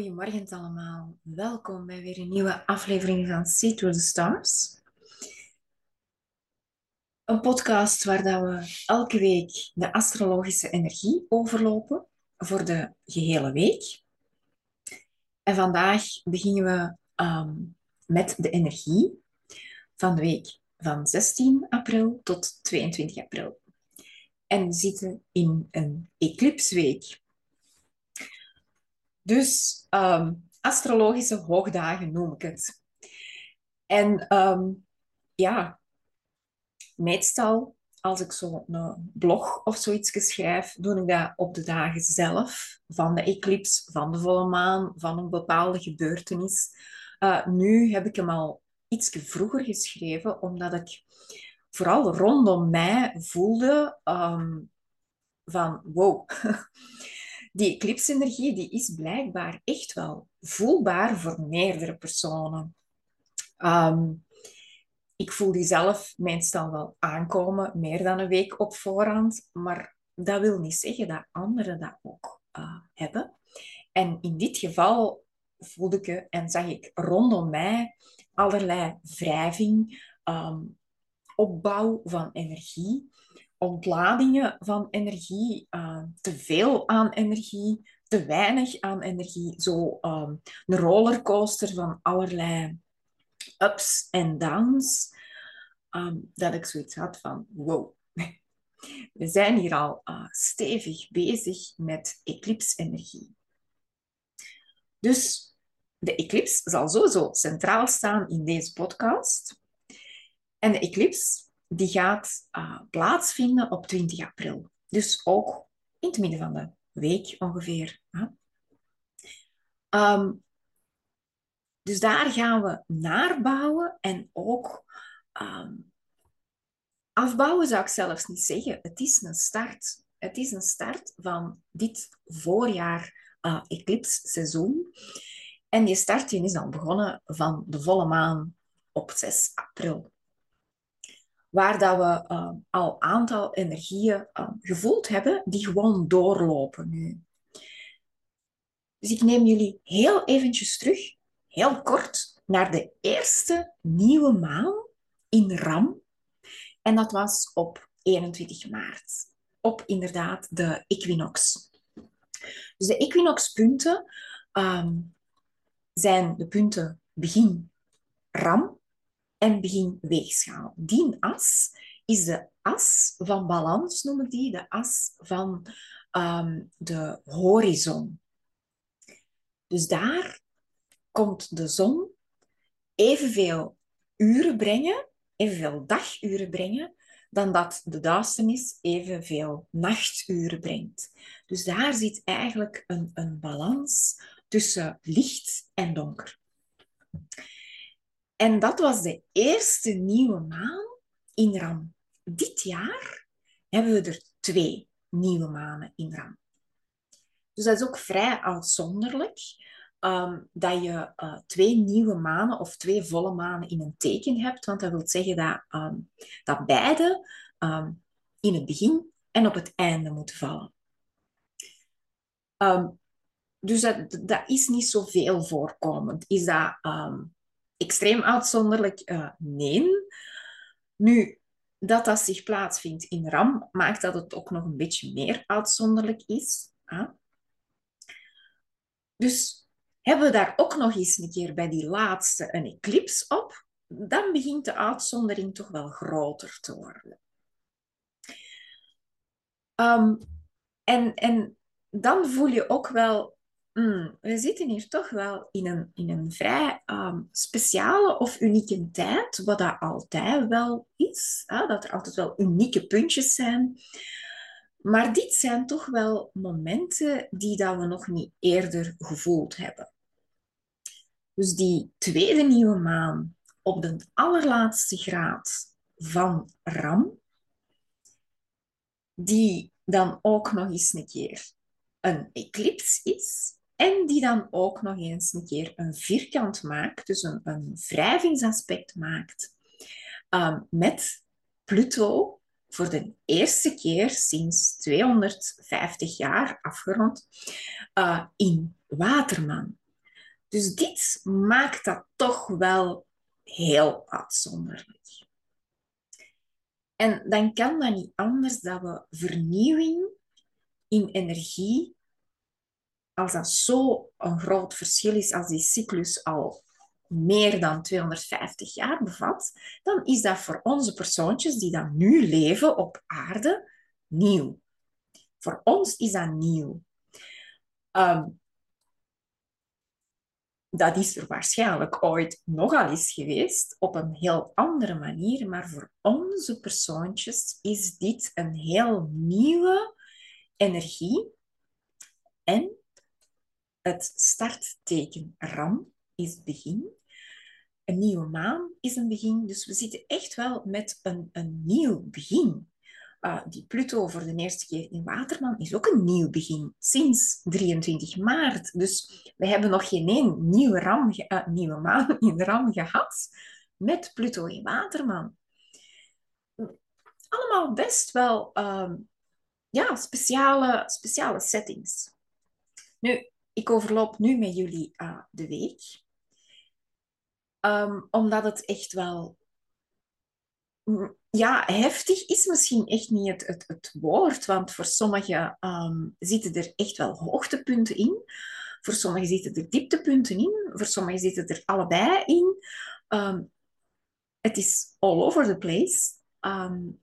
Goedemorgen allemaal. Welkom bij weer een nieuwe aflevering van See Through the Stars. Een podcast waar dat we elke week de astrologische energie overlopen voor de gehele week. En vandaag beginnen we ehm, met de energie van de week van 16 april tot 22 april. En we zitten in een eclipsweek. Dus ehm, astrologische hoogdagen noem ik het. En ehm, ja, meestal als ik zo een blog of zoiets schrijf, doe ik dat op de dagen zelf van de eclips, van de volle maan, van een bepaalde gebeurtenis. Uh, nu heb ik hem al iets vroeger geschreven, omdat ik vooral rondom mij voelde um, van wow, die eclipsenergie die is blijkbaar echt wel voelbaar voor meerdere personen. Um, ik voel die zelf meestal wel aankomen, meer dan een week op voorhand, maar dat wil niet zeggen dat anderen dat ook uh, hebben. En in dit geval voelde ik en zag ik rondom mij allerlei wrijving, um, opbouw van energie, ontladingen van energie, uh, te veel aan energie, te weinig aan energie. Zo um, een rollercoaster van allerlei ups en downs. Um, dat ik zoiets had van, wow, we zijn hier al uh, stevig bezig met eclipsenergie. Dus de eclips zal sowieso centraal staan in deze podcast. En de eclips die gaat uh, plaatsvinden op 20 april. Dus ook in het midden van de week ongeveer. Um, dus daar gaan we naar bouwen en ook um, afbouwen zou ik zelfs niet zeggen. Het is een start. Het is een start van dit voorjaar uh, eclipse seizoen. En die start is al begonnen van de volle maan op 6 april waar dat we uh, al aantal energieën uh, gevoeld hebben, die gewoon doorlopen nu. Dus ik neem jullie heel eventjes terug, heel kort, naar de eerste nieuwe maan in Ram. En dat was op 21 maart, op inderdaad de equinox. Dus de equinoxpunten um, zijn de punten begin Ram en begin weegschaal. Die as is de as van balans, noem ik die, de as van um, de horizon. Dus daar komt de zon evenveel uren brengen, evenveel daguren brengen, dan dat de duisternis evenveel nachturen brengt. Dus daar zit eigenlijk een, een balans tussen licht en donker. En dat was de eerste nieuwe maan in Ram. Dit jaar hebben we er twee nieuwe manen in Ram. Dus dat is ook vrij uitzonderlijk um, dat je uh, twee nieuwe manen of twee volle manen in een teken hebt. Want dat wil zeggen dat, um, dat beide um, in het begin en op het einde moeten vallen. dus dat, dat is niet zoveel voorkomend. Is dat extreem uitzonderlijk? Uh, nee. Nu, dat dat zich plaatsvindt in RAM, maakt dat het ook nog een beetje meer uitzonderlijk is. Huh? Dus hebben we daar ook nog eens een keer bij die laatste een eclips op, dan begint de uitzondering toch wel groter te worden. Um, en, en dan voel je ook wel Mm, we zitten hier toch wel in een, in een vrij um, speciale of unieke tijd, wat dat altijd wel is. Hè? Dat er altijd wel unieke puntjes zijn. Maar dit zijn toch wel momenten die dat we nog niet eerder gevoeld hebben. Dus die tweede nieuwe maan op de allerlaatste graad van Ram, die dan ook nog eens een keer een eclips is, en die dan ook nog eens een keer een vierkant maakt, dus een, een wrijvingsaspect maakt um, met Pluto voor de eerste keer sinds 250 jaar afgerond uh, in Waterman. Dus dit maakt dat toch wel heel uitzonderlijk. En dan kan dat niet anders dat we vernieuwing in energie, als dat zo een groot verschil is, als die cyclus al meer dan 250 jaar bevat, dan is dat voor onze persoontjes die dan nu leven op aarde nieuw. Voor ons is dat nieuw. Um, dat is er waarschijnlijk ooit nogal eens geweest, op een heel andere manier, maar voor onze persoontjes is dit een heel nieuwe energie. En het startteken Ram is begin. Een nieuwe maan is een begin. Dus we zitten echt wel met een, een nieuw begin. Uh, die Pluto voor de eerste keer in Waterman is ook een nieuw begin, sinds 23 maart. Dus we hebben nog geen één nieuwe, ram, uh, nieuwe maan in Ram gehad met Pluto in Waterman. Allemaal best wel uh, ja, speciale, speciale settings. Nu, ik overloop nu met jullie uh, de week. Um, omdat het echt wel ja, heftig is misschien echt niet het, het, het woord, want voor sommigen um, zitten er echt wel hoogtepunten in. Voor sommigen zitten er dieptepunten in. Voor sommigen zitten er allebei in. Um, het is all over the place. Um,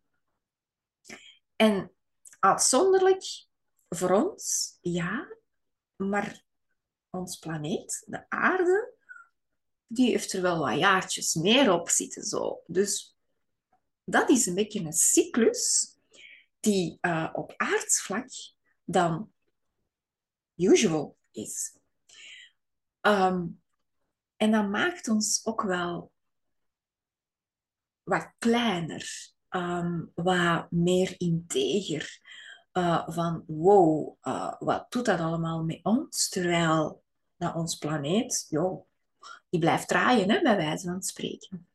en uitzonderlijk voor ons, ja, maar ons planeet, de aarde, die heeft er wel wat jaartjes meer op zitten. Zo. Dus dat is een beetje een cyclus die uh, op aardsvlak dan usual is. Um, en dat maakt ons ook wel wat kleiner, um, wat meer integer. Uh, van wow, uh, wat doet dat allemaal met ons? Terwijl dat ons planeet, joh, die blijft draaien, hè, bij wijze van spreken.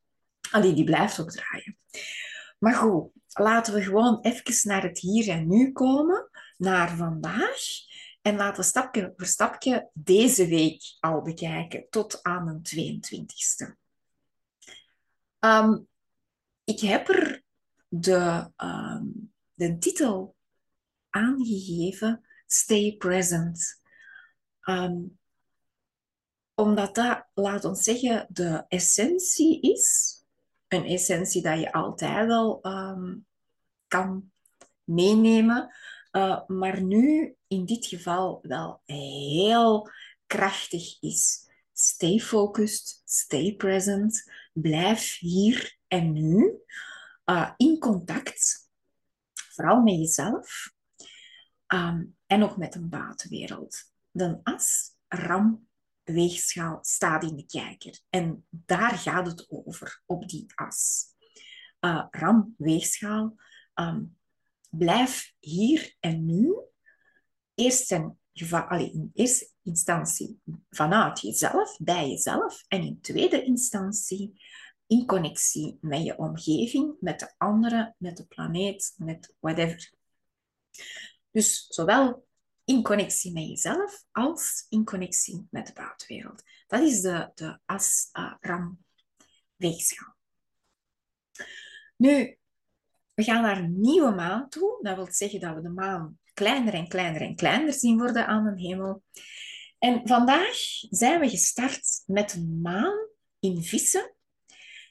Allee, die blijft ook draaien. Maar goed, laten we gewoon even naar het hier en nu komen, naar vandaag. En laten we stapje voor stapje deze week al bekijken, tot aan de 22e. Um, ik heb er de, um, de titel aangegeven, Stay Present. Um, omdat dat, laat ons zeggen, de essentie is een essentie dat je altijd wel um, kan meenemen. Uh, maar nu in dit geval wel heel krachtig is. Stay focused, stay present, blijf hier en nu uh, in contact, vooral met jezelf um, en ook met de buitenwereld. De as, ram weegschaal staat in de kijker. En daar gaat het over, op die as. Uh, ram, weegschaal. Um, blijf hier en nu. Eerst in eerste instantie vanuit jezelf, bij jezelf. En in tweede instantie in connectie met je omgeving, met de anderen, met de planeet, met whatever. Dus zowel in connectie met jezelf als in connectie met de buitenwereld. Dat is de, de as-ram-weegschaal. nu, we gaan naar een nieuwe maan toe. Dat wil zeggen dat we de maan kleiner en kleiner en kleiner zien worden aan de hemel. En vandaag zijn we gestart met een maan in vissen,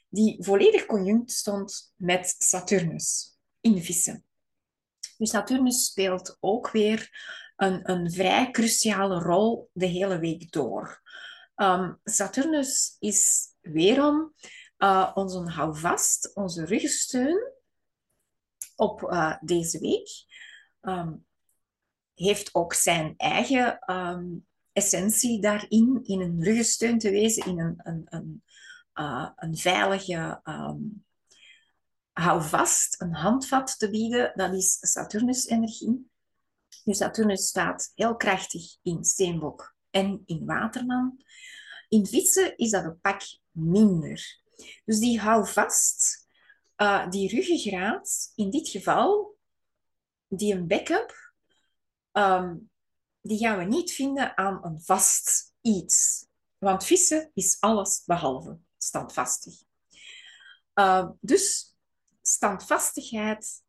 die volledig conjunct stond met Saturnus in vissen. Dus Saturnus speelt ook weer een, een vrij cruciale rol de hele week door. Um, Saturnus is weerom uh, onze houvast, onze ruggensteun op uh, deze week. Um, heeft ook zijn eigen um, essentie daarin, in een ruggensteun te wezen, in een, een, een, uh, een veilige houvast, een handvat te bieden. Dat is Saturnus-energie. Nu, Saturnus staat heel krachtig in Steenbok en in Waterman. In Vissen is dat een pak minder. Dus die hou vast, uh, die ruggengraat, in dit geval, die een backup, um, die gaan we niet vinden aan een vast iets. Want vissen is alles behalve standvastig. Uh, dus standvastigheid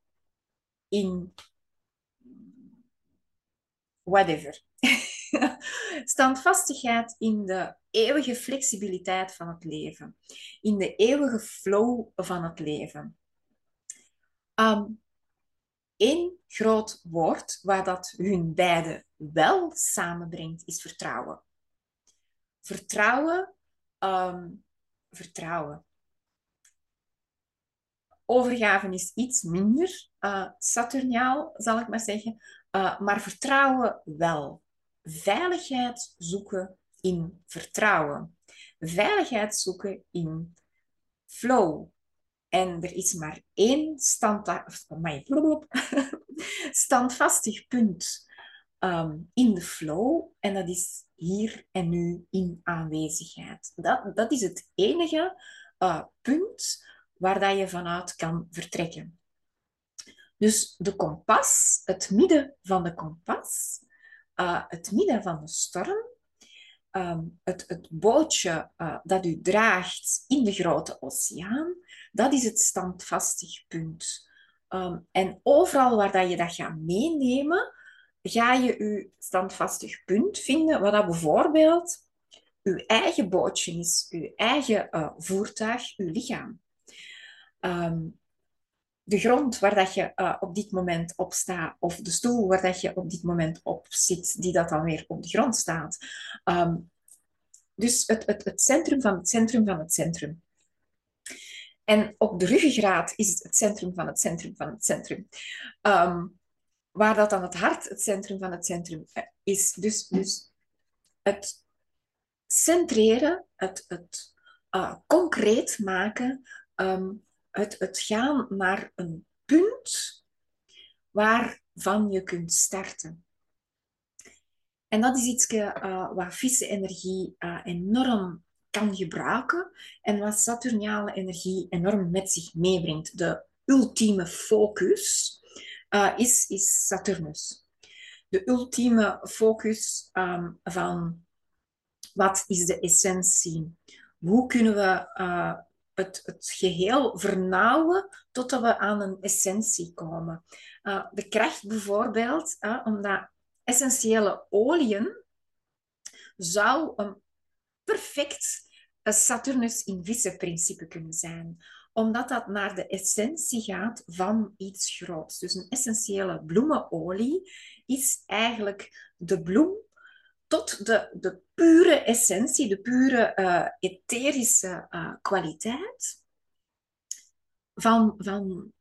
in whatever. Standvastigheid in de eeuwige flexibiliteit van het leven, in de eeuwige flow van het leven. Um, Eén groot woord waar dat hun beide wel samenbrengt, is vertrouwen. Vertrouwen, um, vertrouwen. Overgave is iets minder uh, Saturniaal, zal ik maar zeggen. Uh, maar vertrouwen wel. Veiligheid zoeken in vertrouwen. Veiligheid zoeken in flow. En er is maar één standvastig punt um, in de flow. En dat is hier en nu in aanwezigheid. Dat, dat is het enige uh, punt waar dat je vanuit kan vertrekken. Dus de kompas, het midden van de kompas, uh, het midden van de storm, um, het, het, bootje uh, dat u draagt in de grote oceaan, dat is het standvastig punt. Um, en overal waar dat je dat gaat meenemen, ga je je standvastig punt vinden, wat dat bijvoorbeeld uw eigen bootje is, uw eigen uh, voertuig, uw lichaam. Um, de grond waar dat je uh, op dit moment op staat, of de stoel waar dat je op dit moment op zit, die dat dan weer op de grond staat. Um, dus het, het, het centrum van het centrum van het centrum. En op de ruggengraat is het centrum van het centrum van het centrum. Um, waar dat dan het hart het centrum van het centrum eh, is. Dus, dus het centreren, het, het uh, concreet maken um, het, het gaan naar een punt waarvan je kunt starten. En dat is iets uh, wat vissen-energie uh, enorm kan gebruiken en wat Saturniale energie enorm met zich meebrengt. De ultieme focus uh, is, is Saturnus. De ultieme focus um, van wat is de essentie? Hoe kunnen we het, het geheel vernauwen totdat we aan een essentie komen. Uh, de kracht bijvoorbeeld, uh, omdat essentiële oliën zou een perfect Saturnus in vissen principe kunnen zijn omdat dat naar de essentie gaat van iets groots. Dus een essentiële bloemenolie is eigenlijk de bloem tot de, de pure essentie, de pure uh, etherische uh, kwaliteit van, van,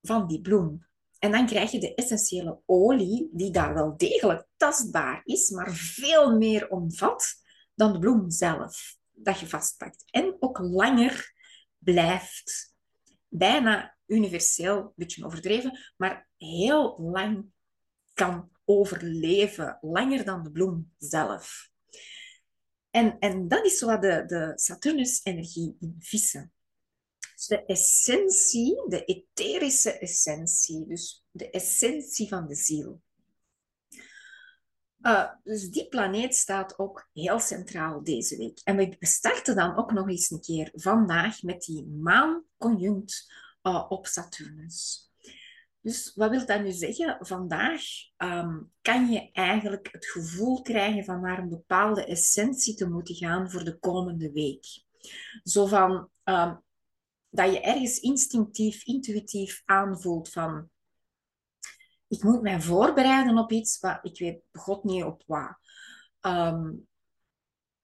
van die bloem. En dan krijg je de essentiële olie, die daar wel degelijk tastbaar is, maar veel meer omvat dan de bloem zelf, dat je vastpakt. En ook langer blijft. Bijna universeel, een beetje overdreven, maar heel lang kan overleven, langer dan de bloem zelf. En, en dat is wat de, de Saturnus-energie in vissen. Dus de essentie, de etherische essentie, dus de essentie van de ziel. Uh, dus die planeet staat ook heel centraal deze week. En we starten dan ook nog eens een keer vandaag met die maan conjunct uh, op Saturnus. Dus wat wil dat nu zeggen? Vandaag um, kan je eigenlijk het gevoel krijgen van naar een bepaalde essentie te moeten gaan voor de komende week. Zo van um, dat je ergens instinctief, intuïtief aanvoelt van ik moet mij voorbereiden op iets, maar ik weet god niet op wat. Um,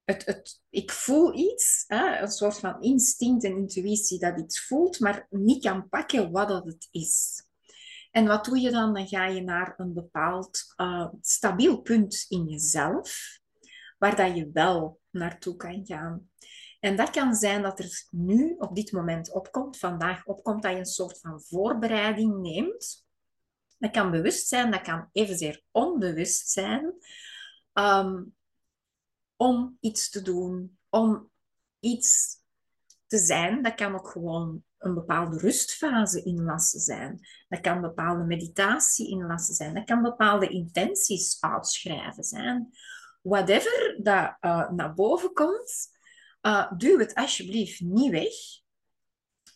het, het, ik voel iets, hè, een soort van instinct en intuïtie dat iets voelt, maar niet kan pakken wat dat het is. En wat doe je dan? Dan ga je naar een bepaald uh, stabiel punt in jezelf, waar dat je wel naartoe kan gaan. En dat kan zijn dat er nu op dit moment opkomt, vandaag opkomt, dat je een soort van voorbereiding neemt. Dat kan bewust zijn, dat kan evenzeer onbewust zijn. Um, om iets te doen, om iets te zijn. Dat kan ook gewoon een bepaalde rustfase inlassen zijn. Dat kan bepaalde meditatie inlassen zijn. Dat kan bepaalde intenties uitschrijven zijn. whatever dat uh, naar boven komt, uh, duw het alsjeblieft niet weg.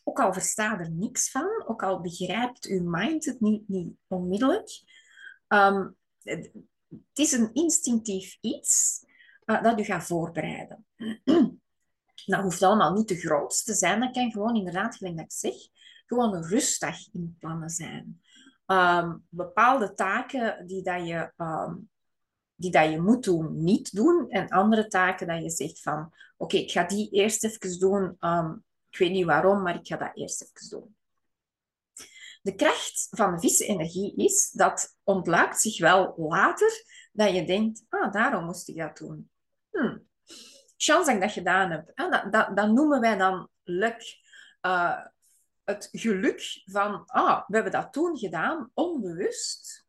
Ook al verstaat er niks van, ook al begrijpt uw mind het niet, niet onmiddellijk. Um, het, is een instinctief iets uh, dat u gaat voorbereiden. dat hoeft allemaal niet te groot te zijn. Dat kan gewoon inderdaad, gelijk dat ik zeg, gewoon een rustdag in plannen zijn. Um, bepaalde taken die, dat je, um, die dat je moet doen, niet doen. En andere taken dat je zegt van, oké, ik ga die eerst even doen. Um, ik weet niet waarom, maar ik ga dat eerst even doen. De kracht van de vissen-energie is, dat ontluikt zich wel later, dat je denkt, ah, daarom moest ik dat doen. Hmm. Chance dat ik dat gedaan heb. Dat, dat, dat noemen wij dan luck. Uh, het geluk van, ah, we hebben dat toen gedaan, onbewust.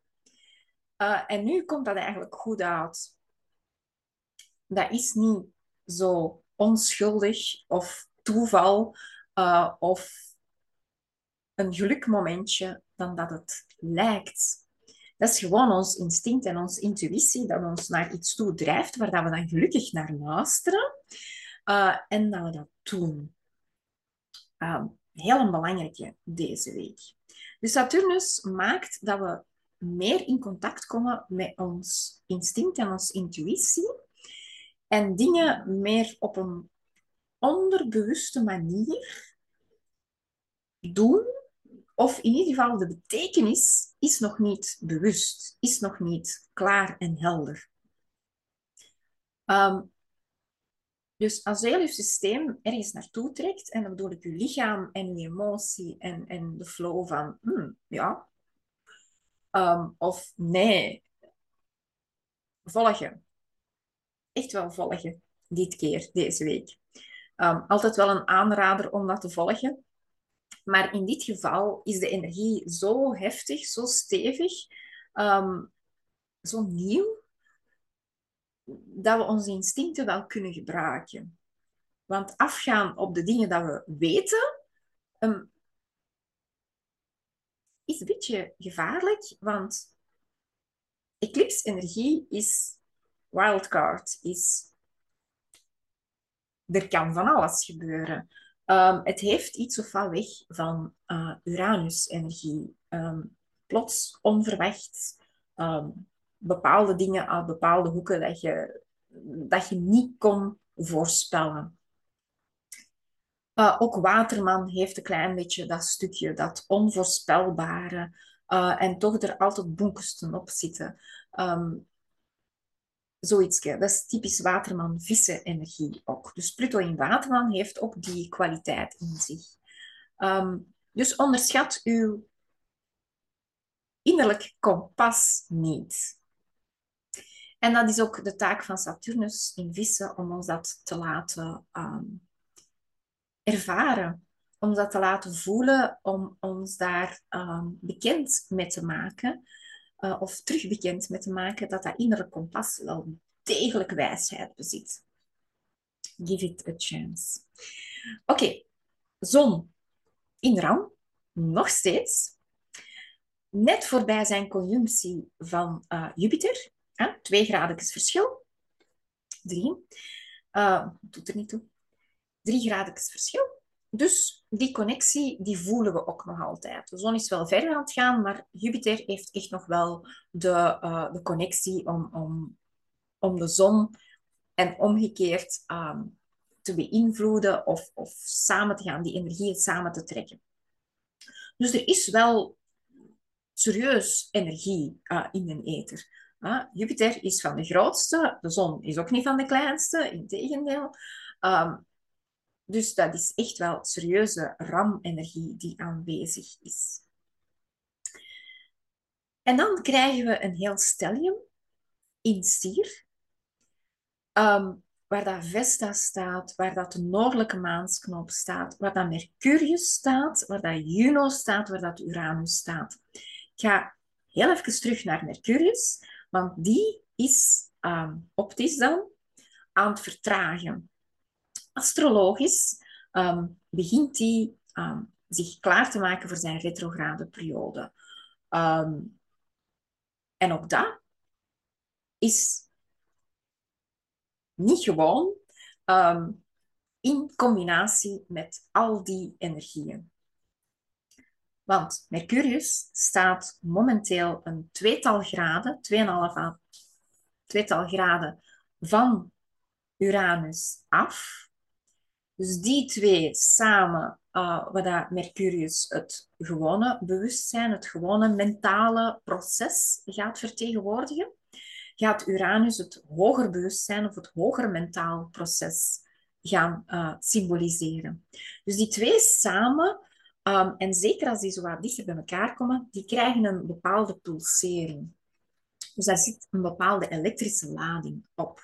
Uh, en nu komt dat eigenlijk goed uit. Dat is niet zo onschuldig of toeval uh, of een gelukmomentje dan dat het lijkt. Dat is gewoon ons instinct en onze intuïtie dat ons naar iets toe drijft waar dat we dan gelukkig naar luisteren uh, en dat we dat doen. Um, heel belangrijke deze week. Dus Saturnus maakt dat we meer in contact komen met ons instinct en onze intuïtie en dingen meer op een onderbewuste manier doen, of in ieder geval de betekenis is nog niet bewust, is nog niet klaar en helder. Um, dus als heel je systeem ergens naartoe trekt, en dan bedoel ik je lichaam en je emotie en, en de flow van, hmm, ja, um, of nee, volgen. Echt wel volgen, dit keer, deze week. Um, altijd wel een aanrader om dat te volgen. Maar in dit geval is de energie zo heftig, zo stevig, um, zo nieuw, dat we onze instincten wel kunnen gebruiken. Want afgaan op de dingen dat we weten, um, is een beetje gevaarlijk, want eclipse-energie is wildcard, is er kan van alles gebeuren. Um, het heeft iets of wat weg van uh, Uranus-energie. Um, plots, onverwacht, um, bepaalde dingen uit bepaalde hoeken dat je, dat je niet kon voorspellen. Uh, ook Waterman heeft een klein beetje dat stukje, dat onvoorspelbare. Uh, en toch er altijd bonkers op zitten. Zoiets. Dat is typisch Waterman-vissen-energie ook. Dus Pluto in Waterman heeft ook die kwaliteit in zich. Um, dus onderschat uw innerlijk kompas niet. En dat is ook de taak van Saturnus in vissen, om ons dat te laten um, ervaren. Om dat te laten voelen, om ons daar um, bekend mee te maken. Uh, of terug bekend mee te maken dat dat innerlijk kompas wel degelijk wijsheid bezit. Give it a chance. Oké, zon in ram, nog steeds. Net voorbij zijn conjunctie van uh, Jupiter. Hè? Twee graden verschil. Drie. Uh, doet er niet toe. Drie graden verschil. Dus die connectie, die voelen we ook nog altijd. De zon is wel verder aan het gaan, maar Jupiter heeft echt nog wel de, uh, de connectie om, om, om de zon en omgekeerd um, te beïnvloeden of, of samen te gaan, die energieën samen te trekken. Dus er is wel serieus energie uh, in een ether. Jupiter is van de grootste, de zon is ook niet van de kleinste, in tegendeel. Um, dus dat is echt wel serieuze RAM-energie die aanwezig is. En dan krijgen we een heel stellium in stier, um, waar dat Vesta staat, waar dat de noordelijke maansknop staat, waar dat Mercurius staat, waar dat Juno staat, waar dat Uranus staat. Ik ga heel even terug naar Mercurius, want die is um, optisch dan aan het vertragen. Astrologisch um, begint hij um, zich klaar te maken voor zijn retrograde periode. en ook dat is niet gewoon, ehm, in combinatie met al die energieën. Want Mercurius staat momenteel een tweetal graden, 2,5 à tweetal graden van Uranus af. Dus die twee samen, uh, wat Mercurius het gewone bewustzijn, het gewone mentale proces gaat vertegenwoordigen, gaat Uranus het hoger bewustzijn of het hoger mentaal proces gaan uh, symboliseren. Dus die twee samen, um, en zeker als die zo wat dichter bij elkaar komen, die krijgen een bepaalde pulsering. Dus daar zit een bepaalde elektrische lading op.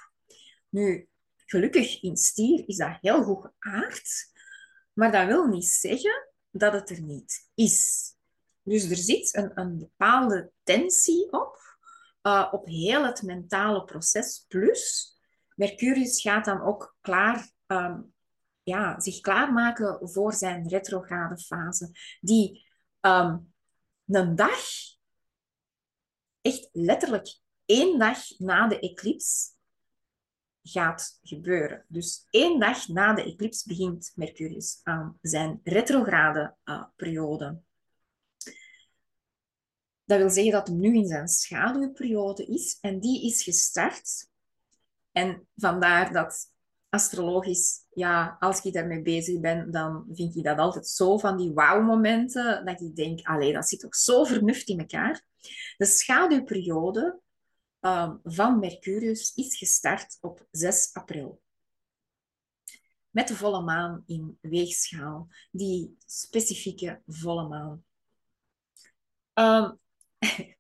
Nu, gelukkig in stier is dat heel goed geaard, maar dat wil niet zeggen dat het er niet is. Dus er zit een, een bepaalde tensie op, uh, op heel het mentale proces. Plus, Mercurius gaat dan ook klaar, um, ja, zich klaarmaken voor zijn retrograde fase, die um, een dag echt letterlijk één dag na de eclipse gaat gebeuren. Dus één dag na de eclipse begint Mercurius aan zijn retrograde uh, periode. Dat wil zeggen dat hij nu in zijn schaduwperiode is en die is gestart. En vandaar dat astrologisch, ja, als je daarmee bezig bent, dan vind je dat altijd zo van die wauw-momenten, dat je denkt, allee, dat zit toch zo vernuft in elkaar. De schaduwperiode um, van Mercurius is gestart op 6 april. Met de volle maan in weegschaal, die specifieke volle maan. Um,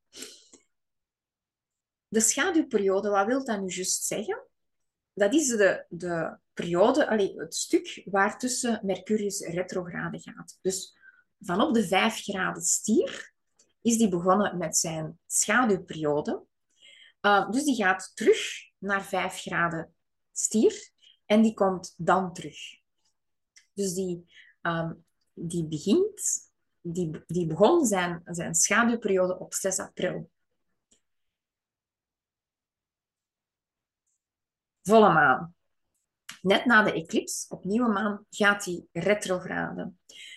de schaduwperiode, wat wil dat nu juist zeggen? Dat is de, de periode, allee, het stuk waar tussen Mercurius retrograde gaat. Dus vanop de 5 graden stier is die begonnen met zijn schaduwperiode. Uh, dus die gaat terug naar 5 graden stier en die komt dan terug. Dus die, um, die begint, die, die begon zijn, zijn schaduwperiode op 6 april. Volle maan. Net na de eclipse, op nieuwe maan, gaat die retrograde.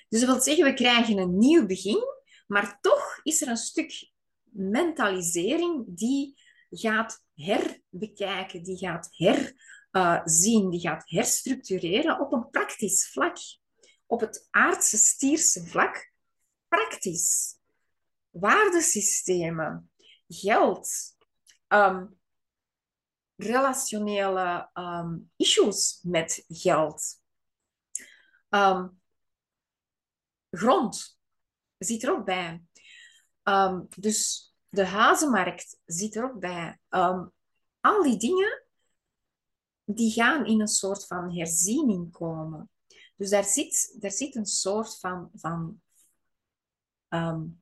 Dus dat wil zeggen, we krijgen een nieuw begin, maar toch is er een stuk mentalisering die gaat herbekijken, die gaat herzien, die gaat herstructureren op een praktisch vlak. Op het aardse stierse vlak, praktisch. Waardesystemen, geld, um, relationele um, issues met geld. Um, grond zit er ook bij. Dus de hazenmarkt zit er ook bij. Um, al die dingen die gaan in een soort van herziening komen. Dus daar zit, daar zit een soort van, van um,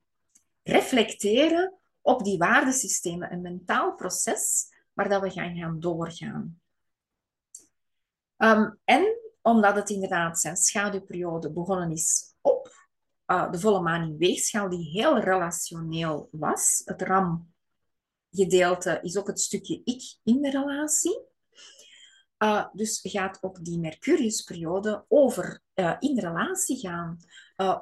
reflecteren op die waardesystemen. Een mentaal proces waar dat we gaan, gaan doorgaan. Um, en omdat het inderdaad zijn schaduwperiode begonnen is op uh, de volle maan in weegschaal, die heel relationeel was. Het RAM-gedeelte is ook het stukje ik in de relatie. Uh, dus gaat ook die Mercurius-periode over uh, in relatie gaan,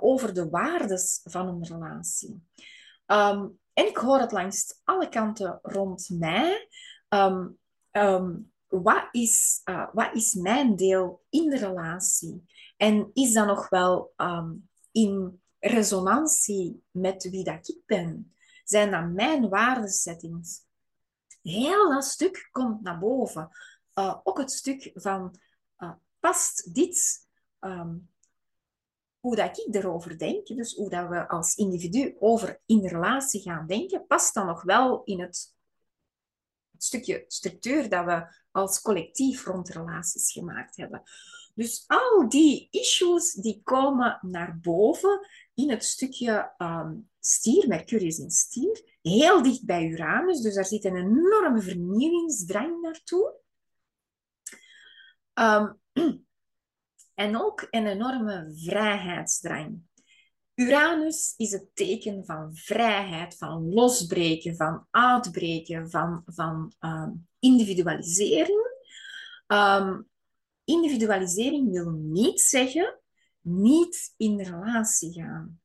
over de waardes van een relatie. Um, en ik hoor het langs alle kanten rond mij. Um, um, wat, is, wat is mijn deel in de relatie? En is dat nog wel in resonantie met wie dat ik ben? Zijn dat mijn waardesettings? Heel dat stuk komt naar boven. Uh, ook het stuk van, uh, past dit, um, hoe dat ik erover denk, dus hoe dat we als individu over in relatie gaan denken, past dan nog wel in het, het stukje structuur dat we als collectief rond relaties gemaakt hebben. Dus al die issues die komen naar boven in het stukje um, stier, Mercurius in stier, heel dicht bij Uranus. Dus daar zit een enorme vernieuwingsdrang naartoe. Um, en ook een enorme vrijheidsdrang. Uranus is het teken van vrijheid, van losbreken, van uitbreken, van, van um, individualisering. Individualisering wil niet zeggen niet in relatie gaan.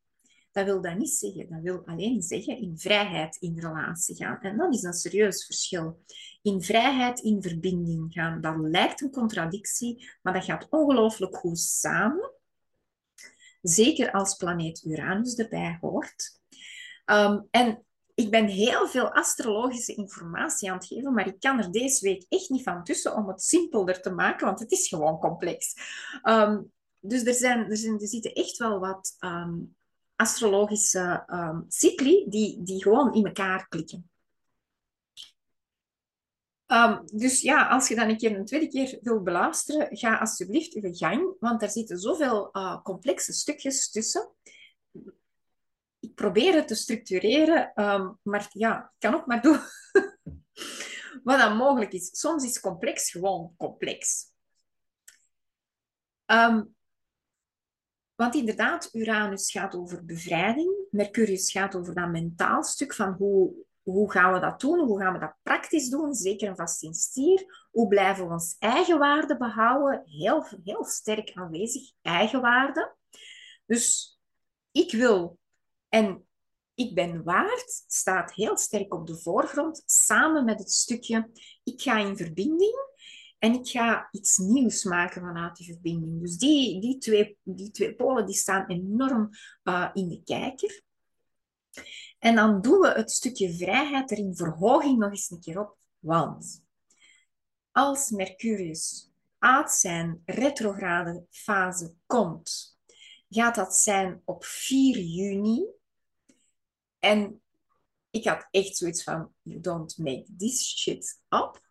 Dat wil dat niet zeggen. Dat wil alleen zeggen in vrijheid in relatie gaan. En dat is een serieus verschil. In vrijheid in verbinding gaan. Dat lijkt een contradictie, maar dat gaat ongelooflijk goed samen. Zeker als planeet Uranus erbij hoort. Um, en ik ben heel veel astrologische informatie aan het geven, maar ik kan er deze week echt niet van tussen om het simpelder te maken, want het is gewoon complex. Um, dus er, zijn, er, zijn, er zitten echt wel wat um, astrologische um, cycli die, die gewoon in elkaar klikken. Dus ja, als je dan een keer een tweede keer wil beluisteren, ga alsjeblieft je gang, want er zitten zoveel uh, complexe stukjes tussen. Ik probeer het te structureren, um, maar ja, kan ook maar doen wat dan mogelijk is. Soms is complex gewoon complex. Um, want inderdaad, Uranus gaat over bevrijding. Mercurius gaat over dat mentaal stuk van hoe, hoe gaan we dat doen? Hoe gaan we dat praktisch doen? Zeker en vast in stier. Hoe blijven we ons eigenwaarde behouden? Heel, heel sterk aanwezig, eigenwaarde. Dus ik wil en ik ben waard staat heel sterk op de voorgrond, samen met het stukje ik ga in verbinding en ik ga iets nieuws maken vanuit die verbinding. Dus die, die, twee, die twee polen die staan enorm uh, in de kijker. En dan doen we het stukje vrijheid er in verhoging nog eens een keer op. Want als Mercurius uit zijn retrograde fase komt, gaat dat zijn op 4 juni. En ik had echt zoiets van, you don't make this shit up.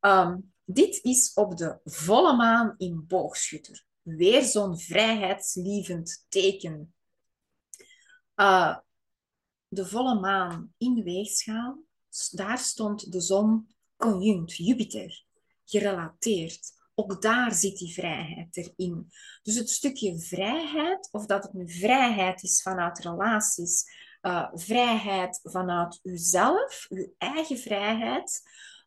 Um, dit is op de volle maan in boogschutter. Weer zo'n vrijheidslievend teken. Uh, de volle maan in weegschaal, daar stond de zon conjunct Jupiter, gerelateerd. Ook daar zit die vrijheid erin. Dus het stukje vrijheid, of dat het nu vrijheid is vanuit relaties, uh, vrijheid vanuit uzelf, uw eigen vrijheid,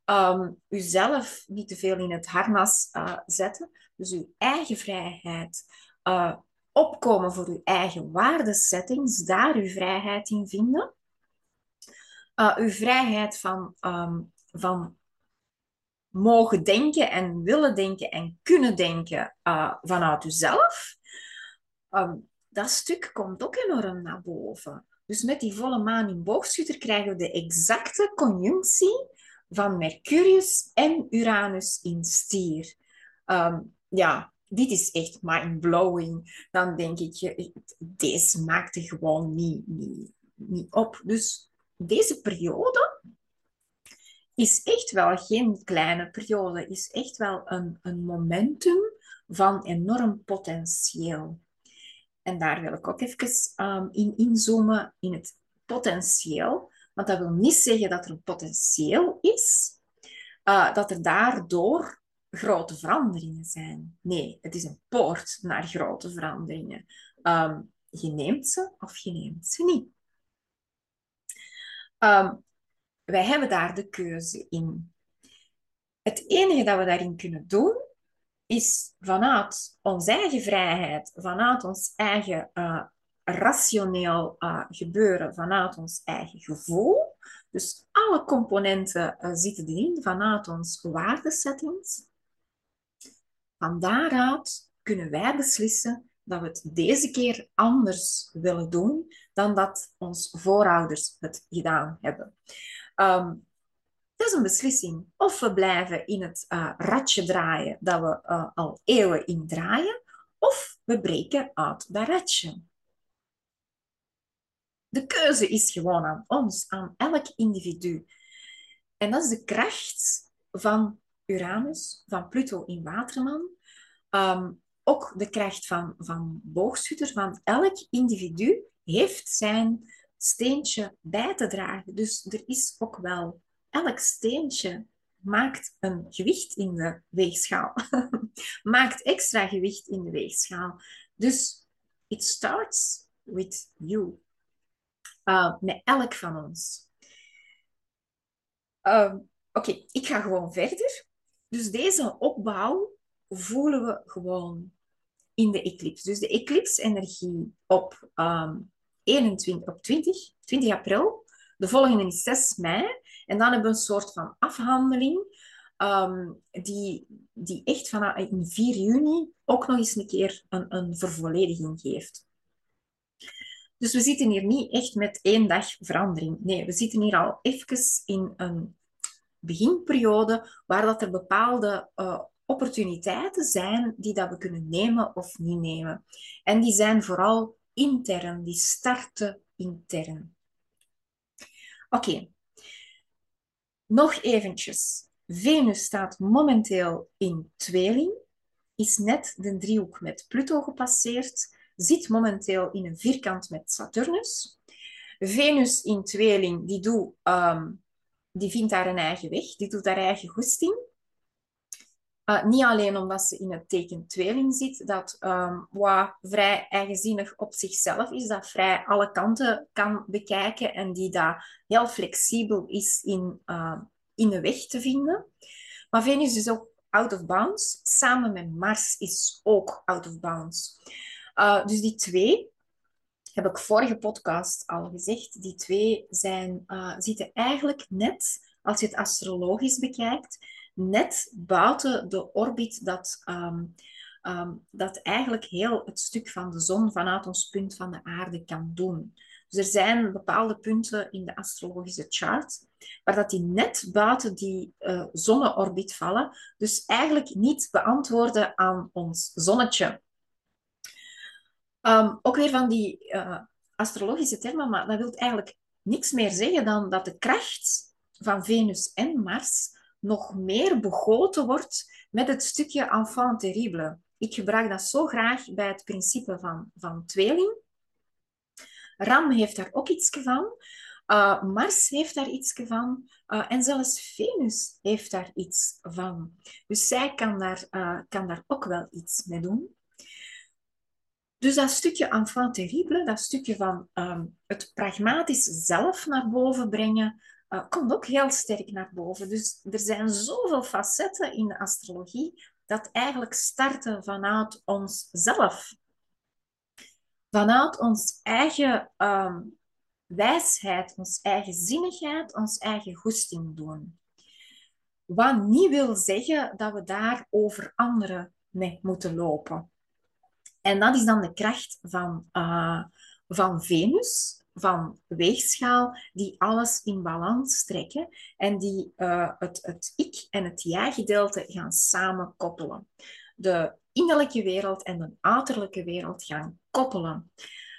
um, uzelf niet te veel in het harnas uh, zetten. Dus uw eigen vrijheid. Uh, opkomen voor uw eigen waardesettings, daar uw vrijheid in vinden. Uw vrijheid van, um, van mogen denken en willen denken en kunnen denken vanuit uzelf. Um, dat stuk komt ook enorm naar boven. Dus met die volle maan in boogschutter krijgen we de exacte conjunctie van Mercurius en Uranus in stier. Um, ja, dit is echt mind-blowing. Dan denk ik, deze maakt er gewoon niet, niet, niet op. Dus deze periode is echt wel geen kleine periode, is echt wel een, een momentum van enorm potentieel. En daar wil ik ook even um, in inzoomen, in het potentieel. Want dat wil niet zeggen dat er een potentieel is, uh, dat er daardoor grote veranderingen zijn. Nee, het is een poort naar grote veranderingen. Um, je neemt ze of je neemt ze niet. Um, wij hebben daar de keuze in. Het enige dat we daarin kunnen doen, is vanuit onze eigen vrijheid, vanuit ons eigen uh, rationeel uh, gebeuren vanuit ons eigen gevoel. Dus alle componenten uh, zitten erin vanuit ons waardesettings. Van daaruit kunnen wij beslissen dat we het deze keer anders willen doen dan dat onze voorouders het gedaan hebben. Um, dat is een beslissing. Of we blijven in het uh, ratje draaien dat we uh, al eeuwen in draaien, of we breken uit dat ratje. De keuze is gewoon aan ons, aan elk individu. En dat is de kracht van Uranus, van Pluto in Waterman. Um, ook de kracht van, van boogschutter, van elk individu heeft zijn steentje bij te dragen. Dus er is ook wel, elk steentje maakt een gewicht in de weegschaal. maakt extra gewicht in de weegschaal. Dus it starts with you uh, met elk van ons. Uh, Oké, ik ga gewoon verder. dus deze opbouw voelen we gewoon in de eclipse. Dus de eclipse-energie op, um, 21, op 20, 20 april. De volgende is 6 mei. En dan hebben we een soort van afhandeling um, die, die echt vanaf in 4 juni ook nog eens een keer een, een vervollediging geeft. Dus we zitten hier niet echt met één dag verandering. Nee, we zitten hier al even in een beginperiode waar dat er bepaalde uh, opportuniteiten zijn die dat we kunnen nemen of niet nemen. En die zijn vooral intern, die starten intern. Oké, nog eventjes. Venus staat momenteel in tweeling, is net de driehoek met Pluto gepasseerd, zit momenteel in een vierkant met Saturnus. Venus in tweeling, die, doet, um, die vindt daar een eigen weg, die doet haar eigen goesting. Uh, niet alleen omdat ze in het teken tweeling zit, dat um, wat vrij eigenzinnig op zichzelf is, dat vrij alle kanten kan bekijken en die daar heel flexibel is in, uh, in de weg te vinden. Maar Venus is ook out of bounds. Samen met Mars is ook out of bounds. Uh, dus die twee, heb ik vorige podcast al gezegd, die twee zijn, uh, zitten eigenlijk net, als je het astrologisch bekijkt, net buiten de orbit dat, um, um, dat eigenlijk heel het stuk van de zon vanuit ons punt van de aarde kan doen. Dus er zijn bepaalde punten in de astrologische chart waar dat die net buiten die uh, zonneorbit vallen, dus eigenlijk niet beantwoorden aan ons zonnetje. Um, ook weer van die uh, astrologische termen, maar dat wil eigenlijk niks meer zeggen dan dat de kracht van Venus en Mars nog meer begoten wordt met het stukje enfant terrible. Ik gebruik dat zo graag bij het principe van, van tweeling. Ram heeft daar ook iets van. Uh, Mars heeft daar iets van. Uh, en zelfs Venus heeft daar iets van. Dus zij kan daar, uh, kan daar ook wel iets mee doen. Dus dat stukje enfant terrible, dat stukje van um, het pragmatisch zelf naar boven brengen, uh, komt ook heel sterk naar boven. Dus er zijn zoveel facetten in de astrologie dat eigenlijk starten vanuit onszelf. Vanuit ons eigen um, wijsheid, ons eigen zinnigheid, ons eigen goesting doen. Wat niet wil zeggen dat we daar over anderen mee moeten lopen. En dat is dan de kracht van, uh, van Venus, van weegschaal, die alles in balans trekken en die uh, het, het ik- en het jij-gedeelte gaan samenkoppelen. De innerlijke wereld en de uiterlijke wereld gaan koppelen.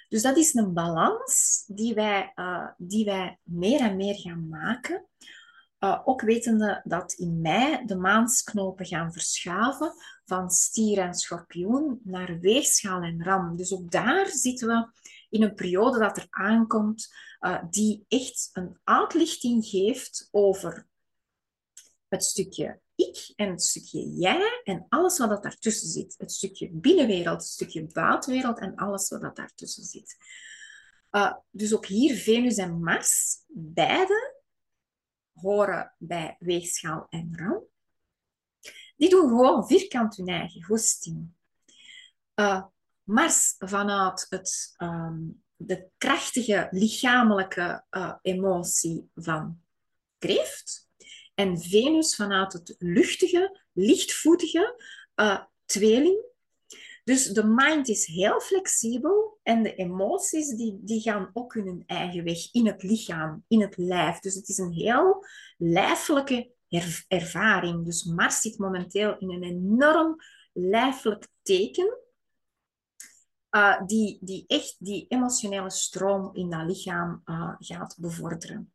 Dus dat is een balans die wij, uh, die wij meer en meer gaan maken. Uh, ook wetende dat in mei de maansknopen gaan verschuiven van stier en schorpioen naar weegschaal en ram. Dus ook daar zitten we in een periode dat er aankomt uh, die echt een uitlichting geeft over het stukje ik en het stukje jij en alles wat dat daartussen zit. Het stukje binnenwereld, het stukje buitenwereld en alles wat dat daartussen zit. Uh, dus ook hier Venus en Mars, beide horen bij weegschaal en ram. Die doen gewoon vierkant hun eigen goesting. Uh, Mars vanuit het, um, de krachtige lichamelijke uh, emotie van kreeft. En Venus vanuit het luchtige, lichtvoetige uh, tweeling. Dus de mind is heel flexibel en de emoties die, die gaan ook hun eigen weg in het lichaam, in het lijf. Dus het is een heel lijfelijke er ervaring. Dus Mars zit momenteel in een enorm lijfelijk teken uh, die, die echt die emotionele stroom in dat lichaam uh, gaat bevorderen.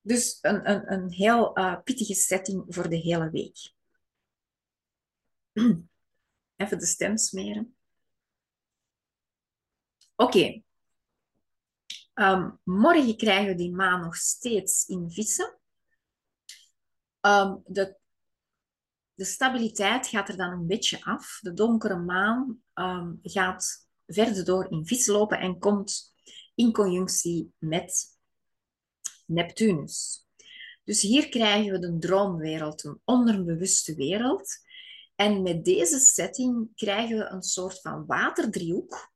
Dus een, een, een heel uh, pittige setting voor de hele week. Even de stem smeren. Oké. Um, morgen krijgen we die maan nog steeds in vissen. Um, de de stabiliteit gaat er dan een beetje af. De donkere maan um, gaat verder door in vis lopen en komt in conjunctie met Neptunus. Dus hier krijgen we de droomwereld, een onderbewuste wereld. En met deze setting krijgen we een soort van waterdriehoek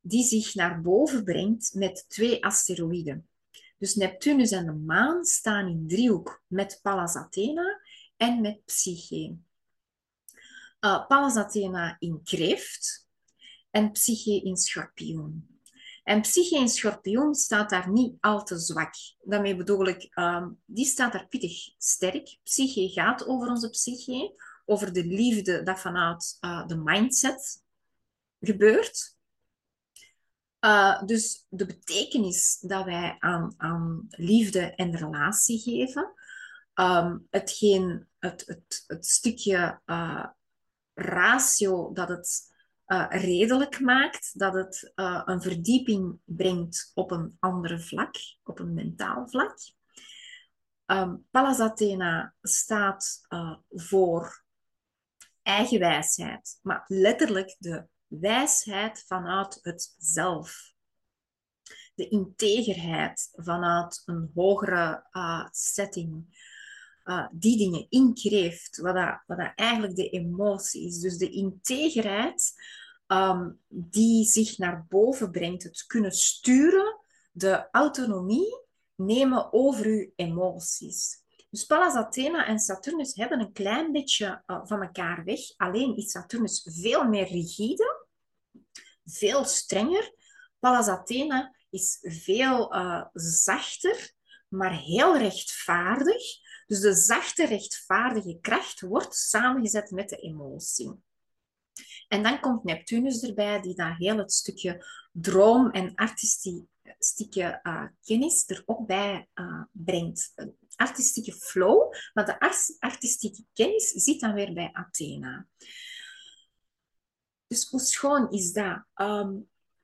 die zich naar boven brengt met twee asteroïden. Dus Neptunus en de maan staan in driehoek met Pallas Athena en met Psyche. Uh, Pallas Athena in kreeft en Psyche in schorpioen. En Psyche in schorpioen staat daar niet al te zwak. Daarmee bedoel ik, uh, die staat daar pittig sterk. Psyche gaat over onze psyche, over de liefde dat vanuit uh, de mindset gebeurt. Uh, dus de betekenis dat wij aan, aan liefde en relatie geven, hetgeen, het, het, het stukje uh, ratio dat het uh, redelijk maakt, dat het een verdieping brengt op een andere vlak, op een mentaal vlak. Um, Pallas Athena staat voor eigen wijsheid, maar letterlijk de wijsheid vanuit het zelf. De integerheid vanuit een hogere setting. Uh, die dingen inkreeft, wat, dat, wat dat eigenlijk de emotie is. Dus de integerheid um, die zich naar boven brengt, het kunnen sturen, de autonomie nemen over uw emoties. Dus Pallas Athena en Saturnus hebben een klein beetje uh, van elkaar weg. Alleen is Saturnus veel meer rigide, veel strenger. Pallas Athena is veel uh, zachter, maar heel rechtvaardig. Dus de zachte, rechtvaardige kracht wordt samengezet met de emotie. En dan komt Neptunus erbij, die daar heel het stukje droom en artistieke uh, kennis er ook bij uh, brengt artistieke flow, maar de artistieke kennis zit dan weer bij Athena. Dus hoe schoon is dat? Ehm,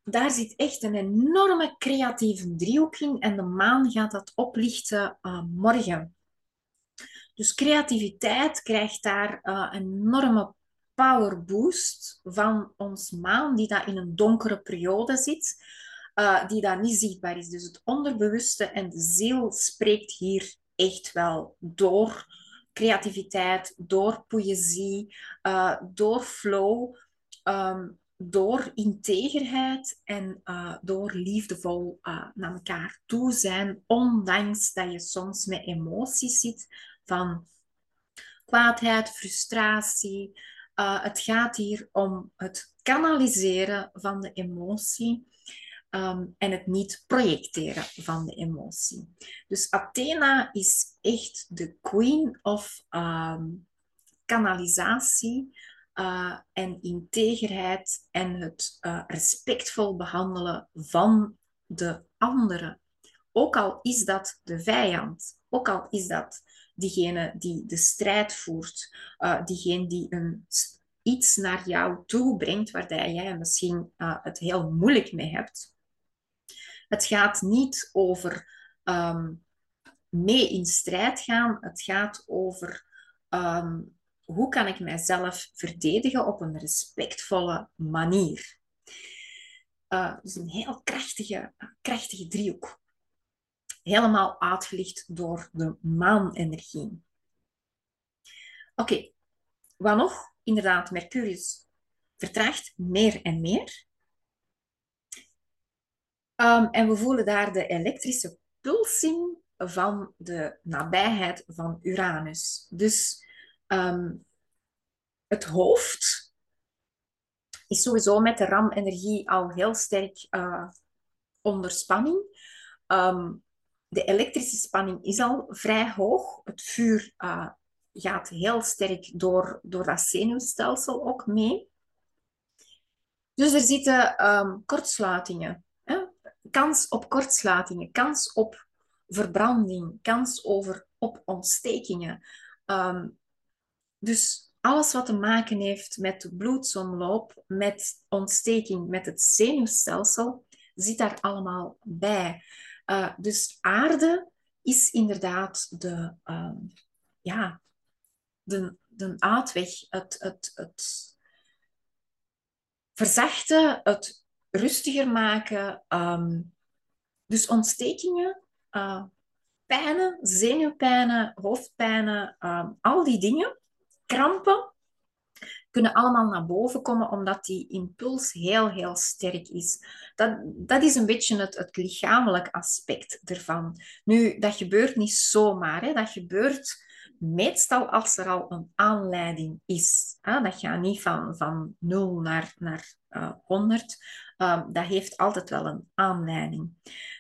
daar zit echt een enorme creatieve driehoek in en de maan gaat dat oplichten uh, morgen. Dus creativiteit krijgt daar uh, een enorme power boost van ons maan, die daar in een donkere periode zit, uh, die daar niet zichtbaar is. Dus het onderbewuste en de ziel spreekt hier echt wel door creativiteit, door poëzie, uh, door flow, um, door integerheid en door liefdevol naar elkaar toe zijn, ondanks dat je soms met emoties zit van kwaadheid, frustratie. het gaat hier om het kanaliseren van de emotie Ehm, en het niet projecteren van de emotie. Dus Athena is echt de queen of um, kanalisatie uh, en integerheid en het uh, respectvol behandelen van de anderen. Ook al is dat de vijand, ook al is dat diegene die de strijd voert, uh, diegene die een, iets naar jou toe brengt waar jij misschien het heel moeilijk mee hebt. Het gaat niet over um, mee in strijd gaan. Het gaat over um, hoe kan ik mijzelf verdedigen op een respectvolle manier. Uh, dus een heel krachtige, krachtige driehoek. Helemaal uitgelicht door de maanenergie. Oké, wat nog? Inderdaad, Mercurius vertraagt meer en meer. Um, en we voelen daar de elektrische pulsing van de nabijheid van Uranus. Dus um, het hoofd is sowieso met de RAM-energie al heel sterk uh, onder spanning. Um, de elektrische spanning is al vrij hoog. Het vuur uh, gaat heel sterk door, door dat zenuwstelsel ook mee. Dus er zitten um, kortsluitingen kans op kortsluitingen, kans op verbranding, kans over, op ontstekingen. Ehm, dus alles wat te maken heeft met bloedsomloop, met ontsteking, met het zenuwstelsel, zit daar allemaal bij. Uh, dus aarde is inderdaad de, uh, ja, de, de uitweg, het, het, het verzachten, het rustiger maken. Um, dus ontstekingen, uh, pijnen, zenuwpijnen, hoofdpijnen, ehm, al die dingen, krampen, kunnen allemaal naar boven komen omdat die impuls heel, heel sterk is. Dat, dat is een beetje het, het lichamelijk aspect ervan. Nu, dat gebeurt niet zomaar. Hè. Dat gebeurt meestal als er al een aanleiding is. Dat gaat niet van, van 0 naar, naar uh, eh, 100. Ehm, dat heeft altijd wel een aanleiding.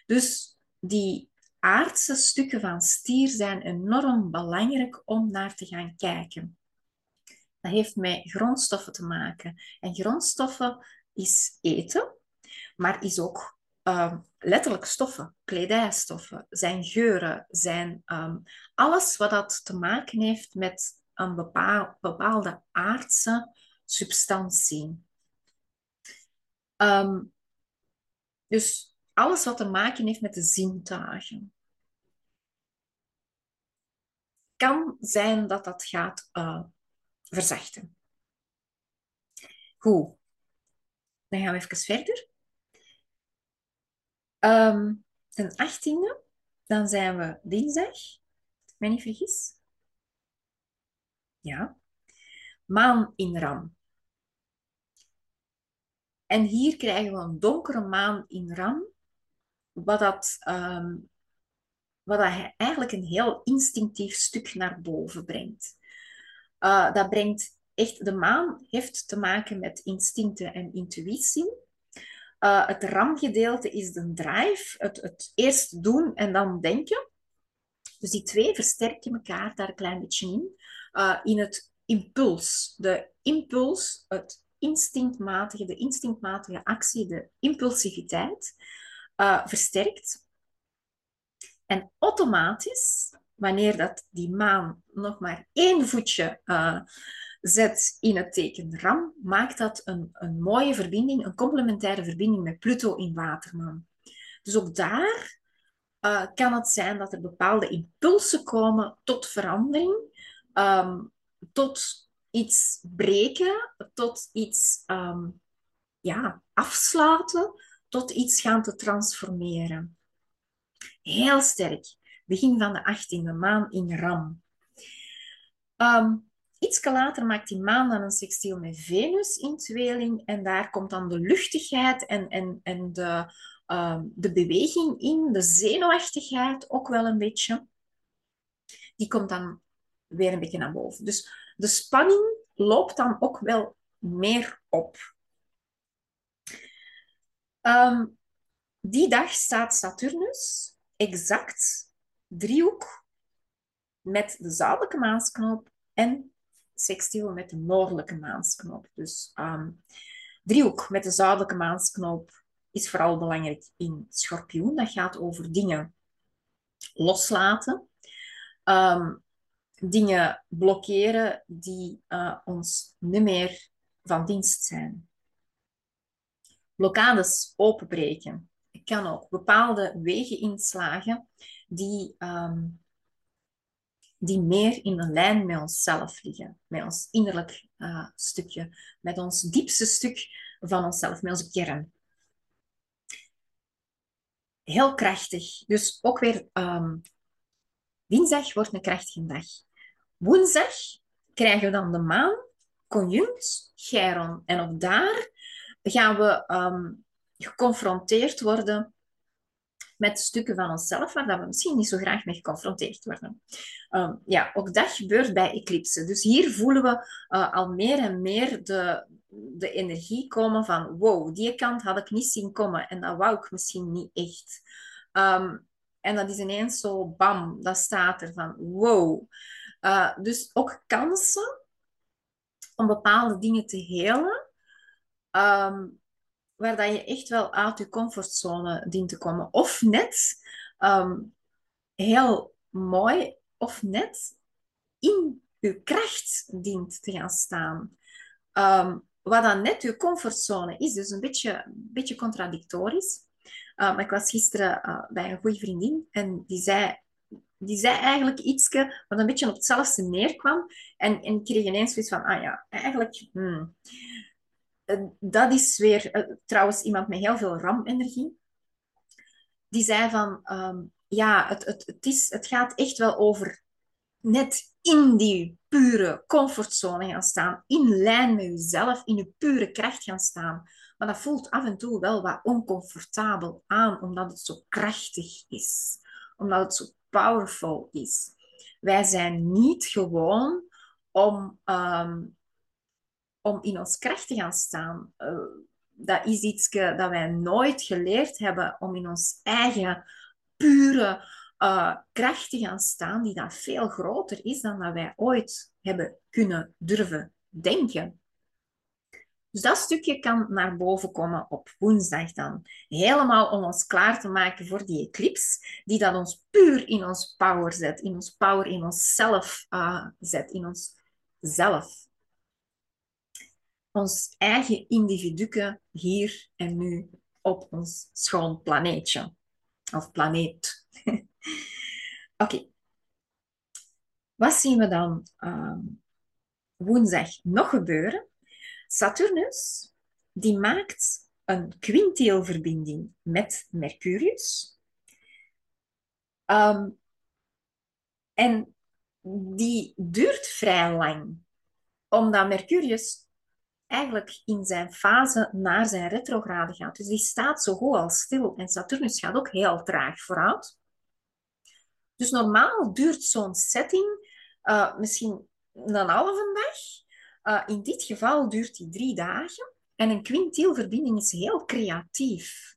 Dus die aardse stukken van stier zijn enorm belangrijk om naar te gaan kijken. Dat heeft met grondstoffen te maken. En grondstoffen is eten, maar is ook uh, letterlijk stoffen, kledijstoffen, zijn geuren, zijn um, alles wat dat te maken heeft met een bepaal, bepaalde aardse substantie. Um, dus alles wat te maken heeft met de zintuigen. Kan zijn dat dat gaat uh, verzachten. Goed. Dan gaan we even verder. Um, ten 18e, dan zijn we dinsdag, als ik niet vergis. Ja. Maan in Ram. En hier krijgen we een donkere maan in Ram, wat dat, um, wat dat eigenlijk een heel instinctief stuk naar boven brengt. Uh, dat brengt echt, de maan heeft te maken met instincten en intuïtie. Uh, het ramgedeelte is de drive, het, het eerst doen en dan denken. Dus die twee versterken elkaar daar een klein beetje in. Uh, in het impuls. De impuls, het instinctmatige, de instinctmatige actie, de impulsiviteit, versterkt. En automatisch wanneer dat die maan nog maar één voetje uh, zet in het teken Ram, maakt dat een, een mooie verbinding, een complementaire verbinding met Pluto in Waterman. Dus ook daar uh, kan het zijn dat er bepaalde impulsen komen tot verandering, um, tot iets breken, tot iets um, ja, afsluiten, tot iets gaan te transformeren. Heel sterk begin van de 18e maan in Ram. Um, iets later maakt die maan dan een sextiel met Venus in tweeling en daar komt dan de luchtigheid en, en, en de, um, de beweging in, de zenuwachtigheid ook wel een beetje. Die komt dan weer een beetje naar boven. Dus de spanning loopt dan ook wel meer op. Um, die dag staat Saturnus exact driehoek met de zuidelijke maansknop en sextiel met de noordelijke maansknop. Dus um, driehoek met de zuidelijke maansknop is vooral belangrijk in schorpioen. Dat gaat over dingen loslaten, um, dingen blokkeren die uh, ons niet meer van dienst zijn. Blokkades openbreken. Ik kan ook bepaalde wegen inslagen die, um, die meer in een lijn met onszelf liggen, met ons innerlijk uh, stukje, met ons diepste stuk van onszelf, met onze kern. Heel krachtig. Dus ook weer um, dinsdag wordt een krachtige dag. Woensdag krijgen we dan de maan, conjunct, Chiron. En ook daar gaan we um, geconfronteerd worden met stukken van onszelf waar dat we misschien niet zo graag mee geconfronteerd worden. Um, ja, ook dat gebeurt bij eclipsen. Dus hier voelen we uh, al meer en meer de, de energie komen van wow, die kant had ik niet zien komen en dat wou ik misschien niet echt. Um, en dat is ineens zo bam, dat staat er van wow. Uh, dus ook kansen om bepaalde dingen te helen. Um, waar dat je echt wel uit je comfortzone dient te komen. Of net, ehm, heel mooi, of net in je kracht dient te gaan staan. Um, wat dan net je comfortzone is, dus een beetje, beetje contradictorisch. Maar ik was gisteren uh, bij een goede vriendin en die zei, die zei eigenlijk iets wat een beetje op hetzelfde neerkwam. En, en ik kreeg ineens zoiets van, ah ja, eigenlijk... Hmm. Eh, dat is weer uh, trouwens iemand met heel veel RAM-energie. Die zei van, um, ja, het, het, het, is, het gaat echt wel over net in die pure comfortzone gaan staan, in lijn met jezelf, in je pure kracht gaan staan. Maar dat voelt af en toe wel wat oncomfortabel aan, omdat het zo krachtig is, omdat het zo powerful is. Wij zijn niet gewoon om, um, om in ons kracht te gaan staan. Uh, dat is iets dat wij nooit geleerd hebben om in ons eigen pure uh, kracht te gaan staan, die dan veel groter is dan dat wij ooit hebben kunnen durven denken. Dus dat stukje kan naar boven komen op woensdag dan. Helemaal om ons klaar te maken voor die eclipse, die dan ons puur in ons power zet, in ons power, in onszelf uh, zet, in ons zelf. Ons eigen individu hier en nu op ons schoon planeetje. Of planeet. Oké. Wat zien we dan uh, woensdag nog gebeuren? Saturnus die maakt een quintielverbinding met Mercurius. Um, en die duurt vrij lang, omdat Mercurius eigenlijk in zijn fase naar zijn retrograde gaat. Dus die staat zo goed als stil. En Saturnus gaat ook heel traag vooruit. Dus normaal duurt zo'n setting uh, misschien een halve dag. Uh, in dit geval duurt die drie dagen. En een quintielverbinding is heel creatief.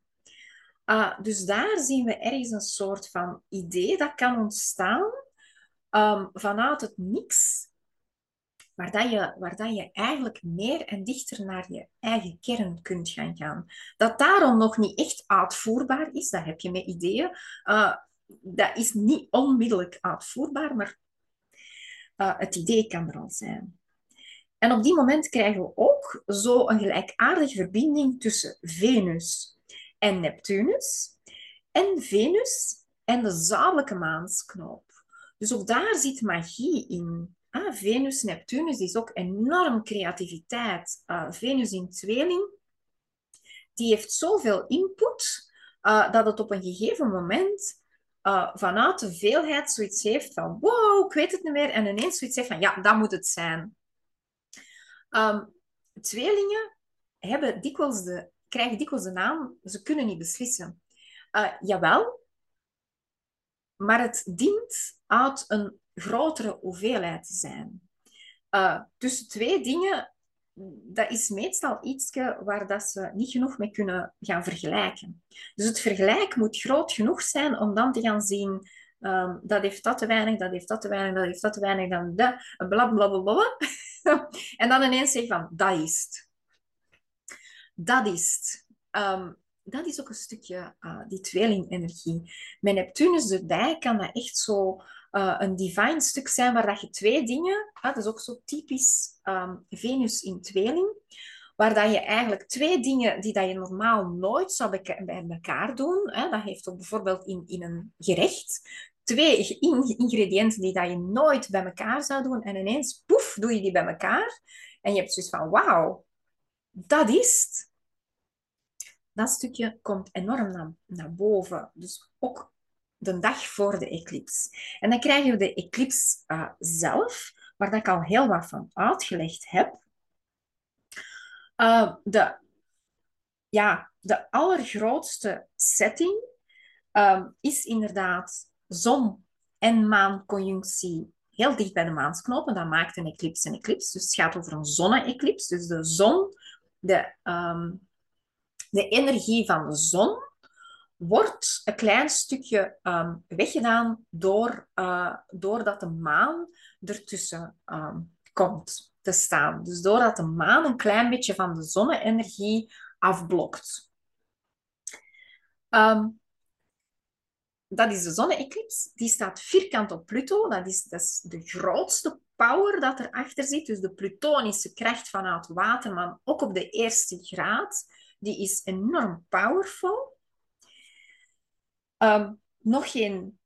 Uh, dus daar zien we ergens een soort van idee dat kan ontstaan um, vanuit het niks, waar, je, waar je eigenlijk meer en dichter naar je eigen kern kunt gaan gaan. Dat daarom nog niet echt uitvoerbaar is, dat heb je met ideeën. Uh, dat is niet onmiddellijk uitvoerbaar, maar uh, het idee kan er al zijn. En op die moment krijgen we ook zo een gelijkaardige verbinding tussen Venus en Neptunus en Venus en de zuidelijke maansknoop. Dus ook daar zit magie in. Ah, Venus, Neptunus is ook enorm creativiteit. Uh, Venus in tweeling, die heeft zoveel input uh, dat het op een gegeven moment uh, vanuit de veelheid zoiets heeft van wow, ik weet het niet meer. En ineens zoiets heeft van ja, dat moet het zijn. Um, tweelingen hebben dikwijls de, krijgen dikwijls de naam, ze kunnen niet beslissen. Jawel, maar het dient uit een grotere hoeveelheid zijn. Uh, tussen twee dingen, dat is meestal iets waar dat ze niet genoeg mee kunnen gaan vergelijken. Dus het vergelijk moet groot genoeg zijn om dan te gaan zien, um, dat heeft dat te weinig, dat heeft dat te weinig, dat heeft dat te weinig, dan bla bla bla bla. en dan ineens zeg van, dat is het. Dat is het. Um, dat is ook een stukje uh, die tweelingenergie. Met Neptunus erbij kan dat echt zo uh, een divine stuk zijn waar dat je twee dingen, dat is ook zo typisch um, Venus in tweeling, waar dat je eigenlijk twee dingen die dat je normaal nooit zou bij elkaar doen, dat heeft ook bijvoorbeeld in, in een gerecht, twee ingrediënten die dat je nooit bij elkaar zou doen en ineens, poef, doe je die bij elkaar en je hebt zoiets van, wauw, dat is het dat stukje komt enorm naar, naar boven. Dus ook de dag voor de eclipse. En dan krijgen we de eclipse uh, zelf, waar ik al heel wat van uitgelegd heb. Uh, de, ja, de allergrootste setting uh, is inderdaad zon- en maanconjunctie heel dicht bij de maansknopen. Dat maakt een eclipse een eclipse. Dus het gaat over een zonne-eclipse. Dus de zon, de, um, de energie van de zon wordt een klein stukje um, weggedaan door, uh, doordat de maan ertussen um, komt te staan. Dus doordat de maan een klein beetje van de zonne-energie afblokt. Um, dat is de zonne-eclipse. Die staat vierkant op Pluto. Dat is, dat is de grootste power dat erachter zit. Dus de plutonische kracht vanuit water, maar ook op de eerste graad die is enorm powerful. Um, nog geen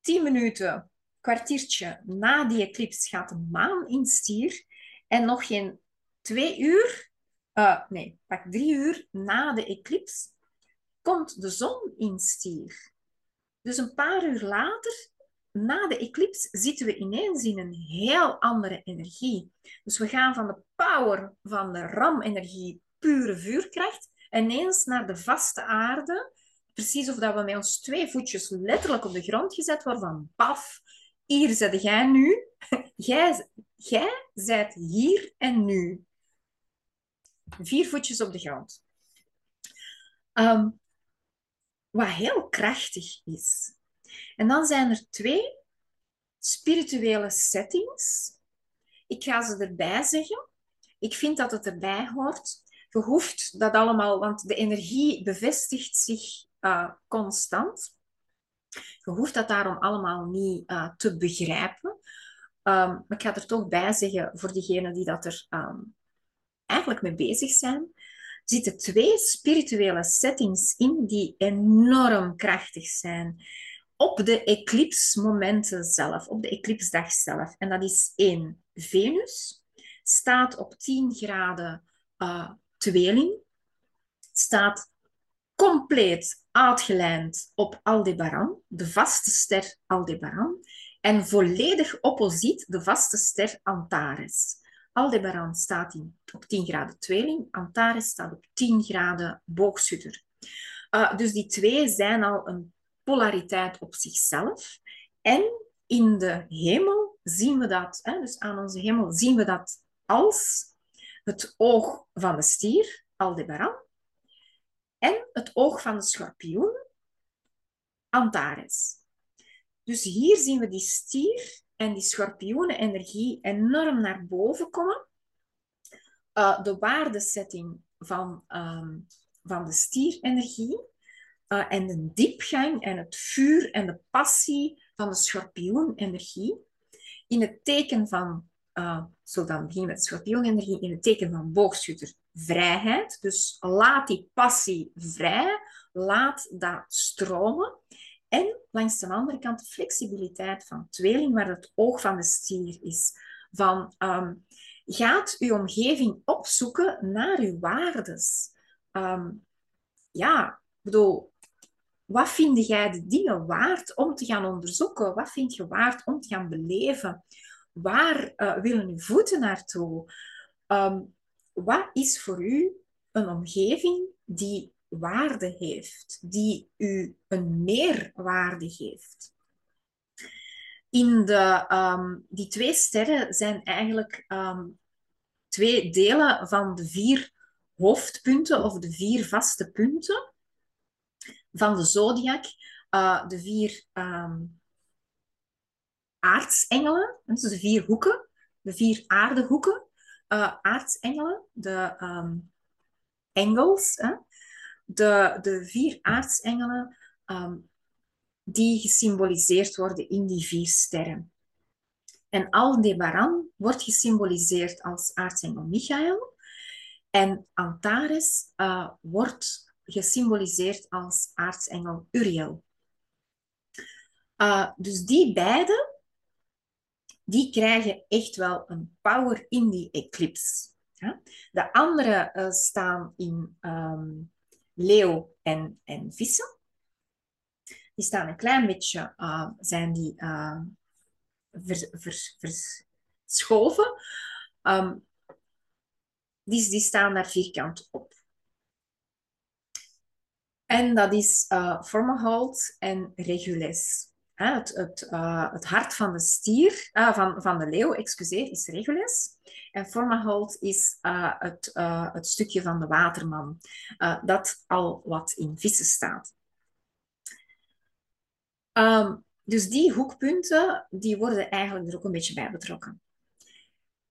tien minuten, kwartiertje na die eclipse gaat de maan in stier. En nog geen twee uur, uh, nee, pak drie uur na de eclipse, komt de zon in stier. Dus een paar uur later, na de eclipse, zitten we ineens in een heel andere energie. Dus we gaan van de power van de RAM-energie, pure vuurkracht, ineens naar de vaste aarde. Precies of dat we met ons twee voetjes letterlijk op de grond gezet worden van paf, hier zit jij nu. Jij, jij bent hier en nu. Vier voetjes op de grond. Um, wat heel krachtig is. En dan zijn er twee spirituele settings. Ik ga ze erbij zeggen. Ik vind dat het erbij hoort. Je hoeft dat allemaal, want de energie bevestigt zich uh, constant. Je hoeft dat daarom allemaal niet uh, te begrijpen. Um, maar ik ga er toch bij zeggen, voor diegenen die dat er um, eigenlijk mee bezig zijn, zitten twee spirituele settings in die enorm krachtig zijn. Op de eclipsmomenten zelf, op de eclipsdag zelf. En dat is één. Venus staat op 10 graden uh, tweeling. Staat compleet uitgelijnd op Aldebaran, de vaste ster Aldebaran. En volledig opposiet de vaste ster Antares. Aldebaran staat in, op 10 graden tweeling, Antares staat op 10 graden boogschutter. Uh, dus die twee zijn al een polariteit op zichzelf. En in de hemel zien we dat, hè, dus aan onze hemel zien we dat als het oog van de stier, Aldebaran, en het oog van de schorpioen, Antares. Dus hier zien we die stier en die schorpioenenergie enorm naar boven komen. Uh, de waardesetting van, um, van de stierenergie uh, en de diepgang en het vuur en de passie van de schorpioenenergie in het teken van, uh, zo dan beginnen met schorpioenenergie, in het teken van boogschutter vrijheid. Dus laat die passie vrij, laat dat stromen. En langs de andere kant flexibiliteit van tweeling, waar het oog van de stier is. Van, um, gaat uw omgeving opzoeken naar uw waardes. Um, ja, bedoel, wat vind jij de dingen waard om te gaan onderzoeken? Wat vind je waard om te gaan beleven? Waar uh, willen uw voeten naartoe? Um, wat is voor u een omgeving die waarde heeft, die u een meerwaarde geeft. In de, um, die twee sterren zijn eigenlijk um, twee delen van de vier hoofdpunten of de vier vaste punten van de zodiac. Uh, de vier um, dus de vier hoeken, de vier aardehoeken. Uh, aardsengelen, de engels, hè, de, de vier aartsengelen um, die gesymboliseerd worden in die vier sterren. En Aldebaran wordt gesymboliseerd als aartsengel Michael. En Antares uh, wordt gesymboliseerd als aartsengel Uriel. Uh, dus die beide, die krijgen echt wel een power in die eclipse. De andere uh, staan in um, leeuw en, en vissen. Die staan een klein beetje, uh, zijn die vers, verschoven. Um, die, staan daar vierkant op. En dat is uh, en Regulus. Het, uh, het hart van de stier, uh, van, van de leeuw, excuseer, is Regulus. En Formahold is uh, het, het stukje van de waterman, dat al wat in vissen staat. Um, dus die hoekpunten, die worden eigenlijk er ook een beetje bij betrokken.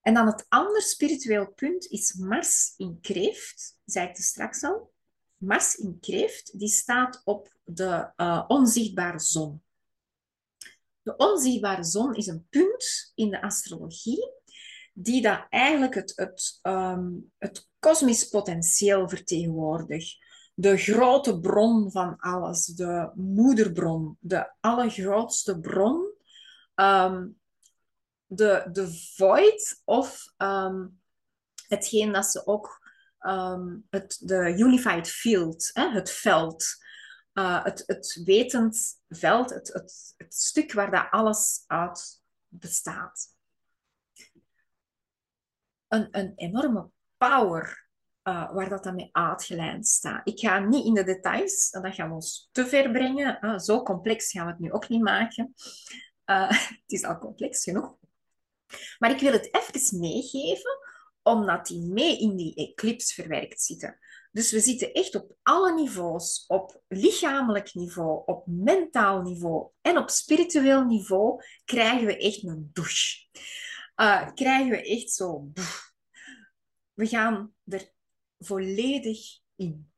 En dan het andere spiritueel punt is Mars in kreeft, zei ik er straks al. Mars in kreeft, die staat op de onzichtbare zon. De onzichtbare zon is een punt in de astrologie die dat eigenlijk het, het, um, het kosmisch potentieel vertegenwoordigt. De grote bron van alles, de moederbron, de allergrootste bron, um, de, de void of um, hetgeen dat ze ook het, de unified field, hè, het veld, uh, het, het wetend veld, het, het, het stuk waar dat alles uit bestaat. Een, een enorme power uh, waar dat dan mee uitgelijnd staat. Ik ga niet in de details, dat gaan we ons te ver brengen. Uh, zo complex gaan we het nu ook niet maken. Uh, het is al complex genoeg. Maar ik wil het even meegeven, omdat die mee in die eclipse verwerkt zitten. Dus we zitten echt op alle niveaus, op lichamelijk niveau, op mentaal niveau en op spiritueel niveau, krijgen we echt een douche. Uh, krijgen we echt zo... We gaan er volledig in.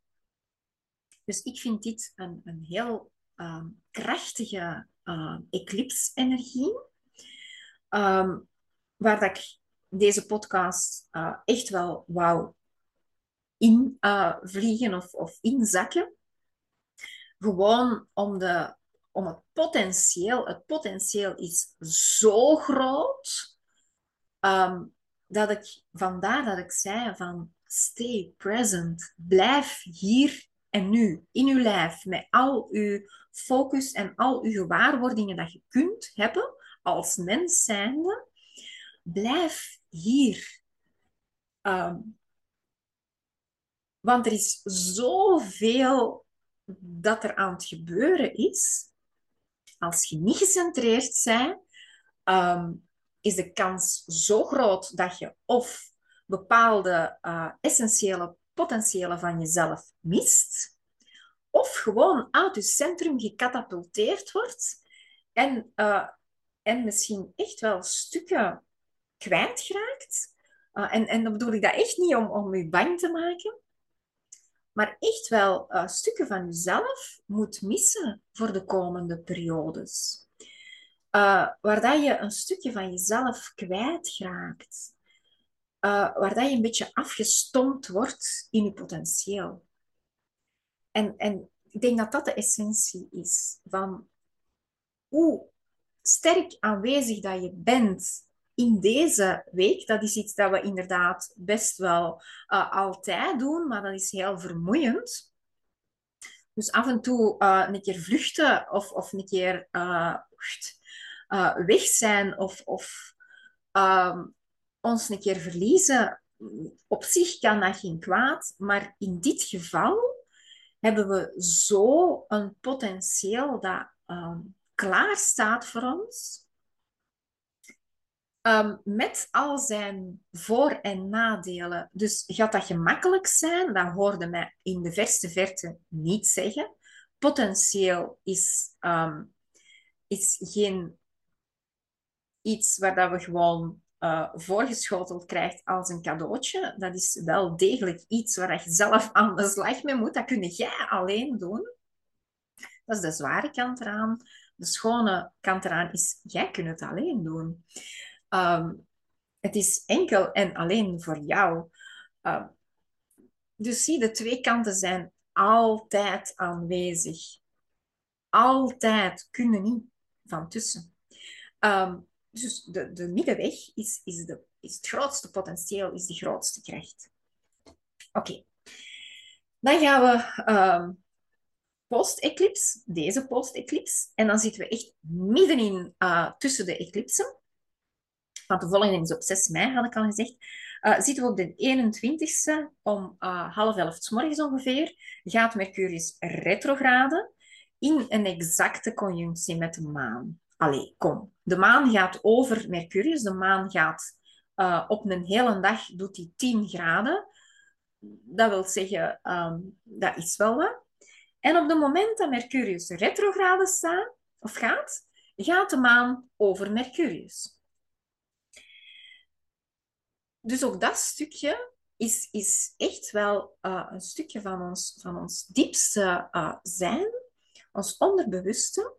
Dus ik vind dit een, een heel uh, krachtige uh, eclipse-energie, um, waar dat ik deze podcast uh, echt wel wou invliegen of, of inzakken. Gewoon om, de, om het potentieel, het potentieel is zo groot, um, dat ik, vandaar dat ik zei van stay present, blijf hier en nu, in uw lijf, met al uw focus en al uw gewaarwordingen dat je kunt hebben als mens zijnde, blijf hier. Um, want er is zoveel dat er aan het gebeuren is. Als je niet gecentreerd bent, um, is de kans zo groot dat je of bepaalde uh, essentiële potentiële van jezelf mist, of gewoon uit je centrum gecatapulteerd wordt en, uh, en misschien echt wel stukken kwijtgeraakt. Uh, en, en dan bedoel ik dat echt niet om, om je bang te maken, maar echt wel uh, stukken van jezelf moet missen voor de komende periodes. Uh, waar dat je een stukje van jezelf kwijtraakt. Uh, waar dat je een beetje afgestompt wordt in je potentieel. En, en ik denk dat dat de essentie is van hoe sterk aanwezig dat je bent in deze week, dat is iets dat we inderdaad best wel uh, altijd doen, maar dat is heel vermoeiend. Dus af en toe uh, een keer vluchten of, of een keer uh, weg zijn of, of um, ons een keer verliezen. Op zich kan dat geen kwaad, maar in dit geval hebben we zo een potentieel dat um, klaar staat voor ons Um, met al zijn voor- en nadelen. Dus gaat dat gemakkelijk zijn? Dat hoorde mij in de verste verte niet zeggen. Potentieel is, um, is geen iets waar dat we gewoon uh, voorgeschoteld krijgt als een cadeautje. Dat is wel degelijk iets waar je zelf aan de slag mee moet. Dat kun jij alleen doen. Dat is de zware kant eraan. De schone kant eraan is, jij kunt het alleen doen. Um, het is enkel en alleen voor jou. Um, dus zie, de twee kanten zijn altijd aanwezig. Altijd kunnen niet van tussen. Um, dus de, de middenweg is, is, de, is het grootste potentieel, is de grootste kracht. Oké. Dan gaan we post-eclipse, deze post-eclipse. En dan zitten we echt middenin uh, tussen de eclipsen want de volgende is op 6 mei, had ik al gezegd. Uh, zitten we op de 21ste om uh, half elf s morgens ongeveer. Gaat Mercurius retrograde in een exacte conjunctie met de maan. Allee, kom. De maan gaat over Mercurius. De maan gaat uh, op een hele dag, doet die 10 graden. Dat wil zeggen, um, dat is wel wat. En op het moment dat Mercurius retrograde staat, of gaat, gaat de maan over Mercurius dus ook dat stukje is, is echt wel uh, een stukje van ons, van ons diepste uh, zijn, ons onderbewuste,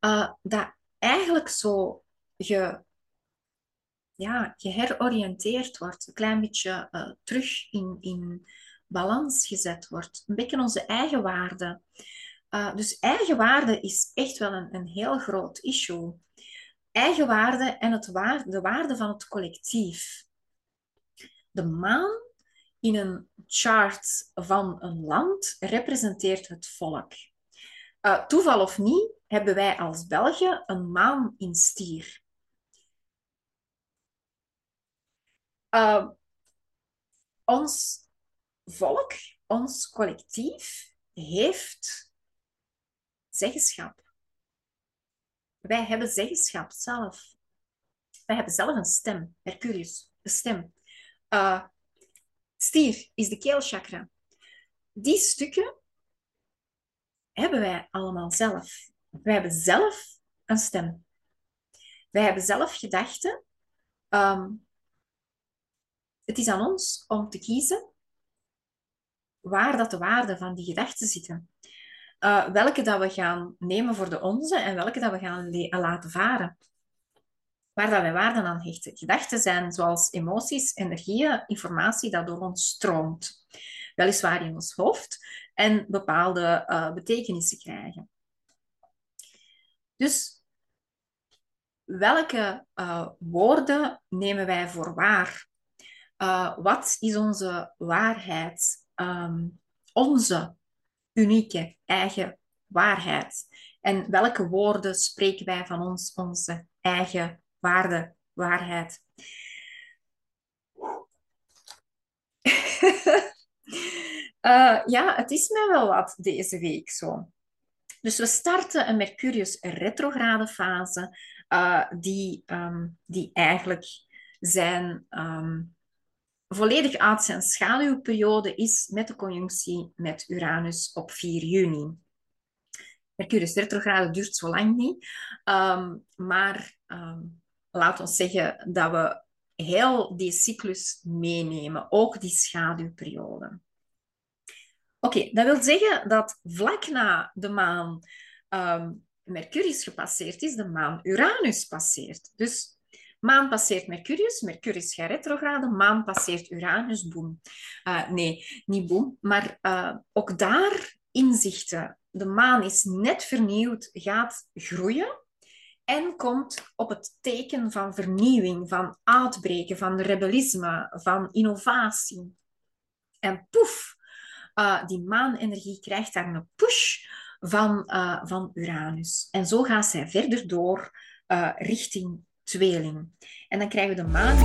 uh, dat eigenlijk zo ge, ja, geheroriënteerd wordt, een klein beetje terug in, in balans gezet wordt. Een beetje onze eigen waarde. dus eigenwaarde is echt wel een, een heel groot issue eigenwaarde en het waarde, de waarde van het collectief. De maan in een chart van een land representeert het volk. Uh, toeval of niet, hebben wij als België een maan in stier. Uh, ons volk, ons collectief, heeft zeggenschap. Wij hebben zeggenschap zelf. Wij hebben zelf een stem, Mercurius, een stem. Uh, stier is de keelchakra. Die stukken hebben wij allemaal zelf. Wij hebben zelf een stem. Wij hebben zelf gedachten. Um, het is aan ons om te kiezen waar dat de waarden van die gedachten zitten. Uh, welke dat we gaan nemen voor de onze en welke dat we gaan laten varen. Waar dat wij waarden aan hechten. Gedachten zijn zoals emoties, energieën, informatie dat door ons stroomt. Weliswaar in ons hoofd en bepaalde uh, betekenissen krijgen. Dus welke uh, woorden nemen wij voor waar? Wat is onze waarheid? Um, onze unieke eigen waarheid. En welke woorden spreken wij van ons, onze eigen waarde, waarheid? uh, ja, het is mij wel wat deze week zo. Dus we starten een Mercurius retrograde fase, uh, die, um, die eigenlijk zijn um, volledig uit zijn schaduwperiode is met de conjunctie met Uranus op 4 juni. Mercurius retrograde duurt zo lang niet, um, maar um, laat ons zeggen dat we heel die cyclus meenemen, ook die schaduwperiode. Oké, dat wil zeggen dat vlak na de maan um, Mercurius gepasseerd is, de maan Uranus passeert. Dus Maan passeert Mercurius, Mercurius gaat retrograde, maan passeert Uranus, boem. Uh, nee, niet boem, maar uh, ook daar inzichten. De maan is net vernieuwd, gaat groeien en komt op het teken van vernieuwing, van uitbreken, van rebellisme, van innovatie. En poef, uh, die maanenergie krijgt daar een push van, van Uranus. En zo gaat zij verder door richting tweeling. En dan krijgen we de maan.